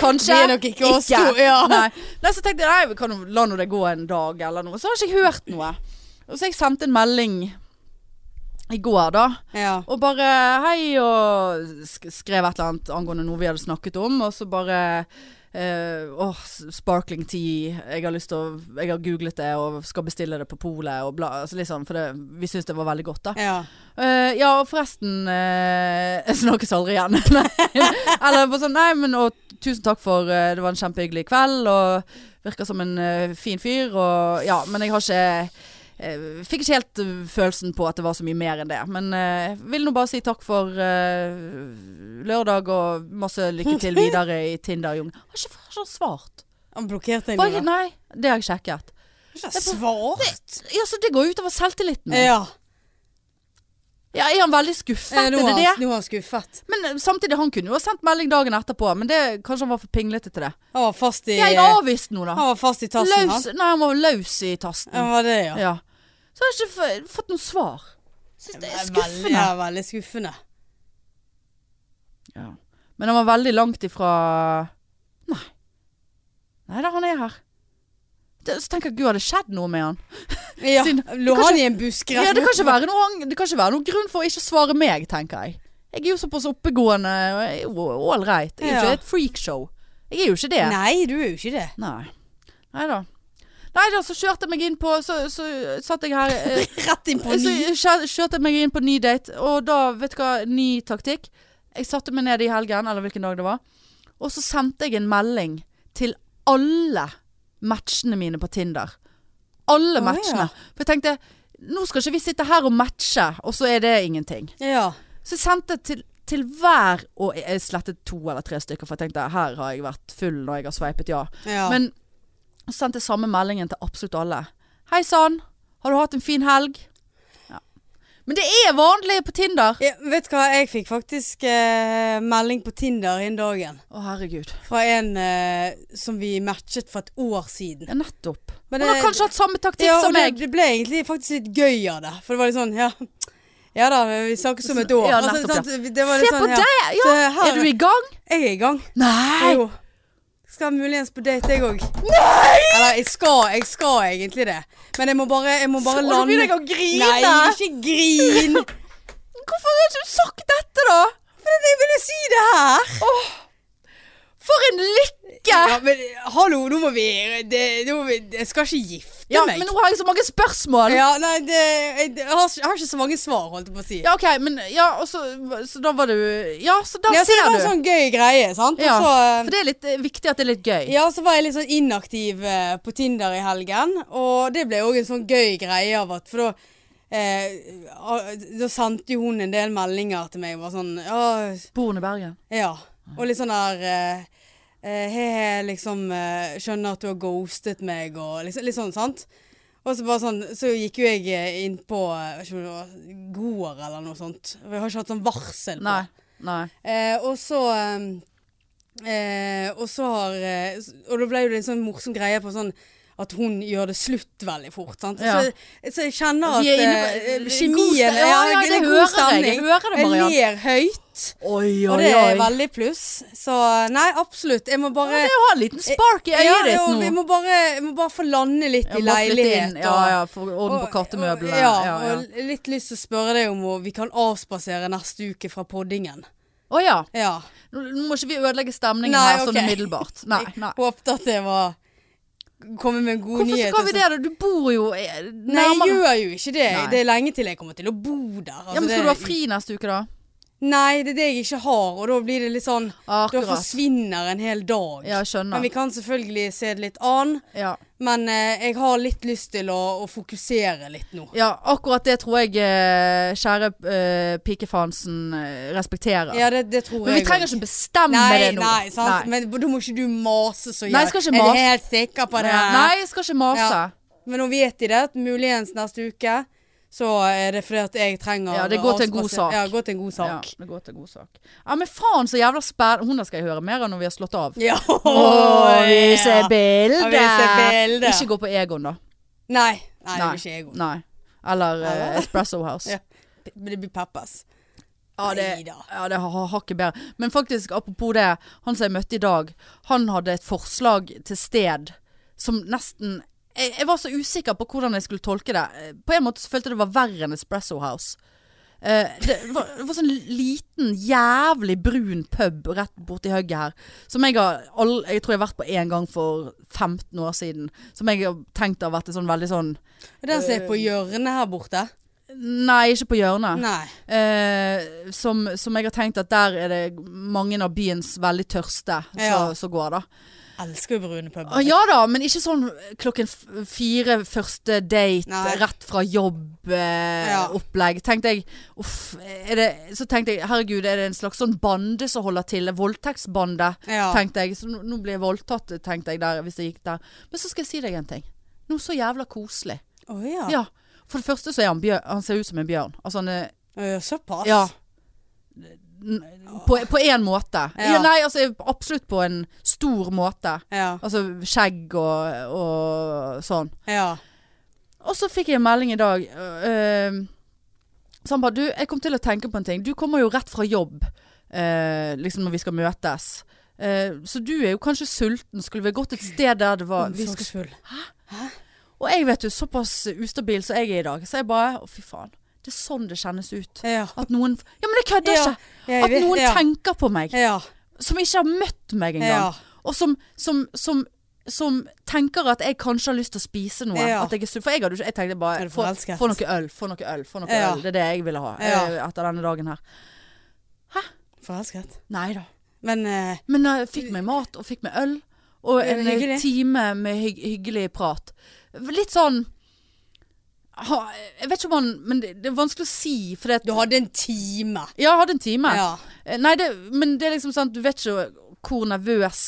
kanskje. Vi er nok ikke oss to, ja. Nei. nei, så tenkte jeg nei, vi kan la nå det gå en dag eller noe. Så har ikke jeg hørt noe. Og så jeg sendte en melding i går, da. Ja. Og bare hei, og skrev et eller annet angående noe vi hadde snakket om. Og så bare Åh, s- sparkling tea. Jeg har lyst til å Jeg har googlet det og skal bestille det på polet og bla. Altså liksom, for det, vi syns det var veldig godt, da. Ja. uh, ja, og forresten uh, Jeg snakkes aldri igjen. [laughs] Eller bare sånn Nei, men og tusen takk for Det var en kjempehyggelig kveld, og virker som en fin fyr, og Ja, men jeg har ikke Fikk ikke helt eh, følelsen på at det var så mye mer enn det. Men eh, jeg vil nå bare si takk for eh, lørdag, og masse lykke til [laughs] videre i Tinder-jungelen. Har ikke, har ikke svart. Han blokkerte deg nå, nei, det har jeg sjekket. Ikke svart. Ja, Så det går utover selvtilliten. Ja. Ja, er han veldig skuffet? Eh, Nå er det det? nå er han skuffet. Men eh, samtidig, han kunne jo ha sendt melding dagen etterpå, men det, kanskje han var for pinglete til det. Han var fast i Jeg avviste noe, da. Han var fast i tassen, Løs, han. nei, han var løs i tasten. Ja, var det, ja. Ja. Så har jeg ikke fått noe svar. Syns det er Veldig, skuffende. ja, veldig skuffende. Ja. Men han var veldig langt ifra Nei. Nei da, han er her. Det, så tenker jeg, gud, hadde skjedd noe med han? [laughs] Ja, Siden- Lå han ikke- i en busk Ja, det kan være noe, det kan ikke være noen grunn for å ikke svare meg, tenker jeg. Jeg er jo såpass oppegående og ålreit. Jeg er jo Ja. ikke et freakshow. Jeg er jo ikke det. Nei, du er jo ikke det. Nei. Nei da. Nei da, så kjørte jeg meg inn på Så, så satt jeg her eh, [laughs] Rett inn på Så ny. kjør- kjørte jeg meg inn på ny date, og da, vet du hva, ny taktikk. Jeg satte meg ned i helgen, eller hvilken dag det var, og så sendte jeg en melding til alle matchene mine på Tinder. Alle Å, matchene. ja. For jeg tenkte, nå skal ikke vi sitte her og matche, og så er det ingenting. Ja. Så jeg sendte til, til hver, og jeg slettet to eller tre stykker, for jeg tenkte, her har jeg vært full når jeg har sveipet ja. ja. Men så sendte samme meldingen til absolutt alle. Hei sann, har du hatt en fin helg? Ja. Men det er vanlig på Tinder. ja, vet du hva, jeg fikk faktisk eh, melding på Tinder innen dagen. Å herregud. Fra en eh, som vi matchet for et år siden. Ja, nettopp. Men Hun har kanskje hatt samme taktikk Ja, som meg. det, det ble egentlig faktisk litt gøy av det. For det var litt sånn, ja Ja da, vi snakkes om et år. Ja, Altså, nettopp, sant, det var Se sånn, på ja. deg! Ja, er du i gang? Jeg er i gang. Nei! Jo. Skal muligens på date, jeg òg. Eller jeg skal, jeg skal egentlig det. Men jeg må bare, jeg må bare lande begynner jeg å grine. Nei, ikke grin! [laughs] Hvorfor har du ikke sagt dette, da? Fordi jeg ville si det her! For en lykke! Ja, men hallo, nå må vi, det, nå må vi Jeg skal ikke gifte Ja, meg. men nå har jeg så mange spørsmål. Ja, nei, det, jeg, jeg, har, jeg har ikke så mange svar, holdt jeg på å si. Ja, ok, men Ja, og så, så da var du Ja, så da Ja, så det var en sånn gøy greie, sant. Ja, så, For det er litt eh, viktig at det er litt gøy. ja, så var jeg litt sånn inaktiv eh, på Tinder i helgen, og det ble òg en sånn gøy greie av at For da eh, Da sendte jo hun en del meldinger til meg, og var sånn. Bor hun i Bergen? ja. Og litt sånn der eh, eh, He-he, liksom eh, Skjønner at du har ghostet meg, og liksom, litt sånn, sant. Og så bare sånn Så gikk jo jeg eh, inn på eh, går eller noe sånt. Jeg har ikke hatt sånn varsel på. Nei. Nei. Eh, og så eh, eh, Og så har eh, Og da ble det en sånn morsom greie på sånn at hun gjør det slutt veldig fort. Sant? Ja. Så, så jeg kjenner at er inne eh, på- kjemien sta- ja, ja, det det er god jeg. stemning. Jeg hører det, Marianne. Jeg ler høyt. Oi, Og det er veldig pluss. Så nei, absolutt. Jeg må bare Det har en liten spark i øyet ja, ditt nå. Vi må bare, jeg må bare få lande litt Ja, i leilighet. Ja, ja, få orden på kattemøblene. Ja, Ja, ja. og litt lyst til å spørre deg om hvor vi kan avspasere neste uke fra poddingen. Å ja. Ja. Nå må ikke vi ødelegge stemningen Nei, her sånn okay. umiddelbart. Nei, [laughs] nei. Håpet at det var Komme med en god Hvorfor nyhet. skal vi det da? Du bor jo nærmere. Nei, jeg gjør jo ikke det. Nei. Det er lenge til jeg kommer til å bo der. Altså, Ja, men det- Skal du ha fri neste uke, da? Nei, det er det jeg ikke har, og da blir det litt sånn Da forsvinner en hel dag. Ja, skjønner. Men vi kan selvfølgelig se det litt an. Ja. Men eh, jeg har litt lyst til å, å fokusere litt nå. ja, akkurat det tror jeg eh, kjære eh, pikefansen eh, respekterer. Ja, det, det tror Men vi jeg trenger ikke bestemme Nei, det nå. nei, sant? Nei. Men da må ikke du mase så Nei, jeg skal ikke Er du helt sikker på det? Nei, jeg skal ikke mase. Ja. Men nå vet de det. Muligens neste uke. Så er det fordi at jeg trenger Ja, det går til en god sak. Ja, går til en god sak. Ja, det går til en god sak. Ja, men faen så jævla spennende. Hun skal jeg høre mer av når vi har slått av. Ja. oh, vi ser Ja, bilde! bilde. Ikke gå på Egon, da. Nei. Nei, Nei. ikke Egon. Nei. Eller eh, Espresso [laughs] House. Ja. Men det blir Peppers. Ja, det, ja, det har hakket bedre. Men faktisk, apropos det. Han som jeg møtte i dag, han hadde et forslag til sted som nesten jeg, jeg var så usikker på hvordan jeg skulle tolke det. Eh, På en måte så følte jeg det var verre enn Espresso House. Uh, det, var, det var sånn liten, jævlig brun pub rett borti hugget her. Som jeg har all, Jeg tror jeg har vært på én gang for 15 år siden. Som jeg har tenkt har vært sånn veldig sånn Den som er på hjørnet her borte? Nei, ikke på hjørnet. Eh, som, som jeg har tenkt at der er det mange av byens veldig tørste Ja. som går, da. Elsker jo brune puber. Ah, ja da, men ikke sånn klokken fire første date, Nei. rett fra jobb-opplegg. Ja. tenkte jeg, uff, er det, så tenkte jeg, herregud, er det en slags sånn bande som holder til? Voldtektsbande, Ja. tenkte jeg. Så nå, nå blir jeg voldtatt, tenkte jeg der, hvis jeg gikk der. Men så skal jeg si deg en ting. Noe så jævla koselig. Oh, ja. Ja. For det første så er han bjørn. Han ser ut som en bjørn. Altså han er Såpass? Ja. På, på en måte. Ja. Ja. nei, altså absolutt på en stor måte. Ja. Altså skjegg og, og sånn. ja. Og så fikk jeg en melding i dag. Uh, så han bare Du, jeg kom til å tenke på en ting. Du kommer jo rett fra jobb, uh, liksom når vi skal møtes. Uh, så du er jo kanskje sulten. Skulle vi gått et sted der det var vi Hæ? Hæ? Og jeg vet jo såpass ustabil som jeg er i dag. Så jeg bare Å, fy faen. Det er sånn det kjennes ut. Ja. At noen Ja, men jeg kødder Ja, ikke! At noen ja. tenker på meg. Ja. Som ikke har møtt meg engang. Og som, som, som, som tenker at jeg kanskje har lyst til å spise noe. At jeg er. For jeg, hadde, jeg tenkte bare få, få noe øl, få noe øl, få noe øl. Det er det jeg ville ha eh, etter denne dagen her. Forelsket. Nei da. Men uh, Men jeg fikk meg mat, og fikk meg øl. Og en eh, hyggelig. time med hygg, hyggelig prat. Litt sånn ha, Jeg vet ikke om han Men det, det er vanskelig å si. Det, du hadde en time. Ja, jeg hadde en time. Ja. Eh, Nei, det, men det er liksom sant, du vet ikke hvor nervøs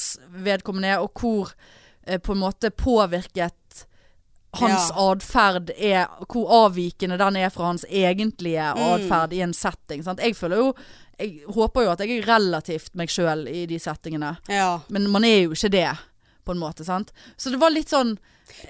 vedkommende er, og hvor eh, på en måte påvirket hans Ja. atferd er Hvor avvikende den er fra hans egentlige Mm. atferd i en setting. Sant? Jeg føler jo Jeg håper jo at jeg er relativt meg sjøl i de settingene, ja. men man er jo ikke det, på en måte. Sant? Så det var litt sånn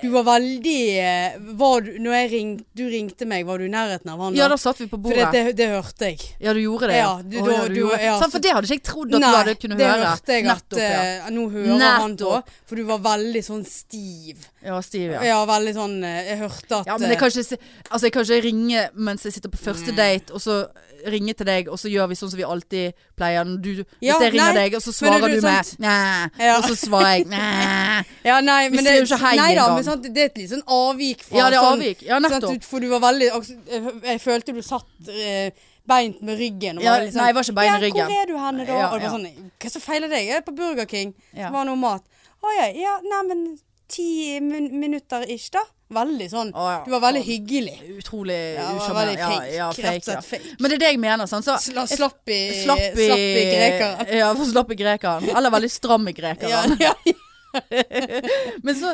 Du var veldig eh, var du, Når jeg ring, du ringte meg, var du i nærheten av han? Ja, da satt vi på For bordet. det, det, det hørte jeg. Ja, du gjorde det? Ja, du- da- ja, du ja, Sant, for for- det hadde ikke jeg trodd at du hadde kunnet det høre. hørte jeg Nettopp, at ja. eh, nå hører han på. Nettopp. For du var veldig sånn stiv. Ja, Stiv, ja. Ja, veldig sånn eh, Jeg hørte at Ja, men jeg kan ikke, altså jeg kan ikke ringe mens jeg sitter på første date, og så ringe til deg, og så gjør vi sånn som vi alltid pleier. Du, Ja, hvis jeg ringer nei, deg, og så svarer er du du med? Ja. og så svarer jeg. [laughs] Ja, nei, Vi sier det, jo ikke hei engang. men sant, det er et litt sånn avvik fra Ja, det er sånn, avvik. Ja, nettopp. du- For du var veldig Jeg, jeg følte du satt eh, beint med ryggen. Ja, sånn, nei, jeg var ikke bein i ja, ryggen. Hvor er du henne da? Ja, og det var sånn Hva så feiler deg? Jeg er på Burger King. Ja. Så var noe mat. Å ja, ja, nei, men ti min minutter ish, da. Veldig sånn. Å, ja. Du var veldig hyggelig. Utrolig Ja, usjarmerende. Ja, ja, fake, ja. fake. Men det er det jeg mener. Sånn. Så, Sla, slapp i, slapp i, slapp i grekeren. Ja, for slapp i grekeren. Eller veldig stram i grekeren. [laughs] Men så,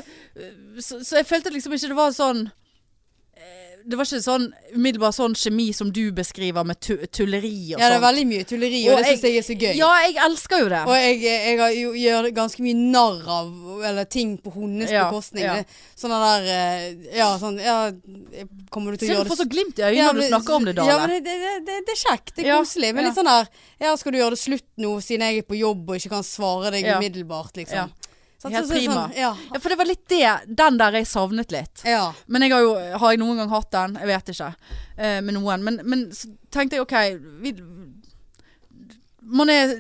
så, så jeg følte liksom ikke det var sånn Det var ikke sånn umiddelbart sånn kjemi som du beskriver med tu tulleri og ja, det er veldig mye tulleri, og, Og det syns jeg er så gøy. Ja, jeg elsker jo det. Og jeg, jeg jeg gjør ganske mye narr av eller ting på hennes Ja, bekostning. ja. Sånne der eh, Ja, sånn ja, Kommer du til å Ser gjøre du får så glimt i øynene Ja, når du snakker om det, Dale. Ja, men det, det, det, det er kjekt. Det er Ja, koselig. Men ja. litt sånn der Ja, skal du gjøre det slutt nå, siden jeg er på jobb og ikke kan svare deg Ja. umiddelbart, liksom. Helt så- prima. Sånn, ja. Ja, for det var litt det, den der jeg savnet litt. ja. Men jeg har jo Har jeg noen gang hatt den? Jeg vet ikke. Eh, med noen. Men, men så tenkte jeg OK vi, Man er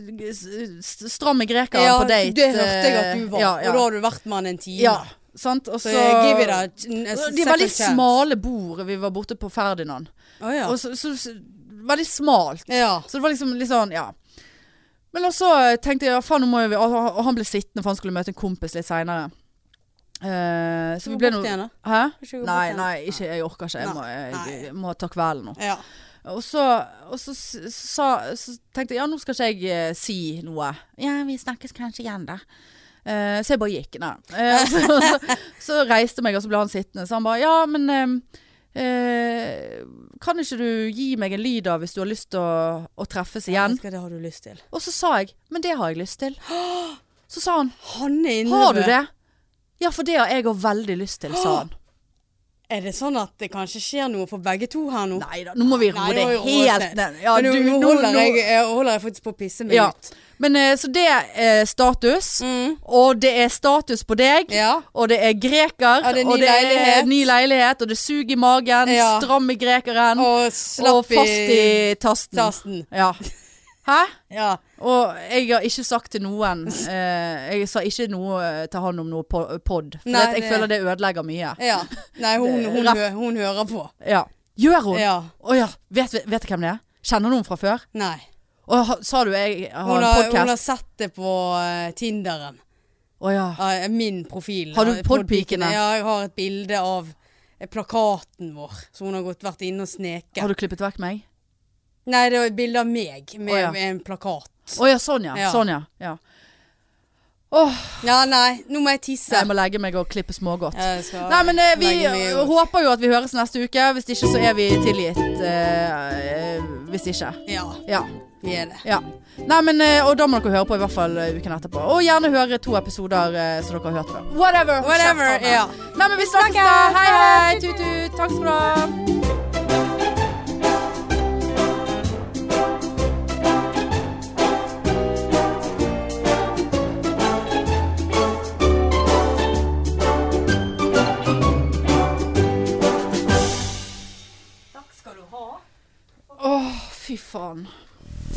stram i grekeren ja på date. det hørte jeg at du var. eh, Ja, ja. Og da har du vært med han en time. ja sant? Også, Så, give it a, a De veldig chance. smale bord. Vi var borte på Ferdinand. Oh, ja. Og så, så, så, veldig smalt. ja. Så det var liksom litt sånn, ja. Men så tenkte jeg, ja, faen nå må vi Og han ble sittende, for han skulle møte en kompis litt seinere. så vi ble nå. Hæ? Nei, nei, ikke, jeg orker ikke. Jeg må, jeg, jeg må ta kvelden nå. Ja. Og så, og så, så, så tenkte jeg ja, nå skal ikke jeg uh, si noe. Ja, vi snakkes kanskje igjen, da. Uh, så jeg bare gikk. Nei. Eh, [laughs] så, reiste jeg meg, og så ble han sittende. Så han bare ja, men eh, eh, kan ikke du gi meg en lyd av hvis du har lyst til å, å treffes igjen? Ja, Det har du lyst til. Og så sa jeg men det har jeg lyst til. [gasps] Så sa han Han er inne har du det? Ja, for det har jeg òg veldig lyst til, sa han. [gasps] Er det sånn at det kanskje skjer noe for begge to her nå? Nei da, nå må vi roe det helt ned. Ja, nå, holder jeg, jeg holder jeg faktisk på å pisse meg Ja. ut. Men eh, så det er status. Mm. Og det er status på deg. Ja. Og det er greker. Ja, det er og det er ny leilighet. Og det er sug i magen. Ja. Stram i grekeren. Og, Og fast i tasten. tasten. Ja. Hæ? Ja. Og jeg har ikke sagt til noen eh, Jeg sa ikke noe eh, til han om noe po- pod. For Nei, jeg det- føler det ødelegger mye. ja. Nei, hun, [laughs] hun, hun, hun hører på. Ja. Gjør hun? Å ja. Ja. Vet, vet, vet du hvem det er? Kjenner du henne fra før? Nei. Og ha- sa du jeg har Hun en har, hun har sett det på uh, Tinderen. Å ja. Uh, min profil. Har du podpikene? Ja, jeg har et bilde av eh, plakaten vår. Så hun har gått, vært inne og sneket. Har du klippet vekk meg? Nei, det var et bilde av meg med, oh, ja. med en plakat. Å ja, sånn ja. Ja. Sånn ja. ja. Oh. Ja, nei, nå må jeg tisse. jeg må legge meg og klippe smågodt. Nei, men eh, vi eh, håper jo at vi høres neste uke. Hvis ikke så er vi tilgitt. eh, eh, hvis ikke. Ja, Ja. Vi er det. ja. Nei, men eh, Og da må dere høre på i hvert fall eh, uken etterpå. Og gjerne høre to episoder eh, som dere har hørt før. Whatever. Whatever, ja. Nei, men vi snakkes da. Hei, hei. Tut-tut. Takk skal du ha. Åh, fy faen.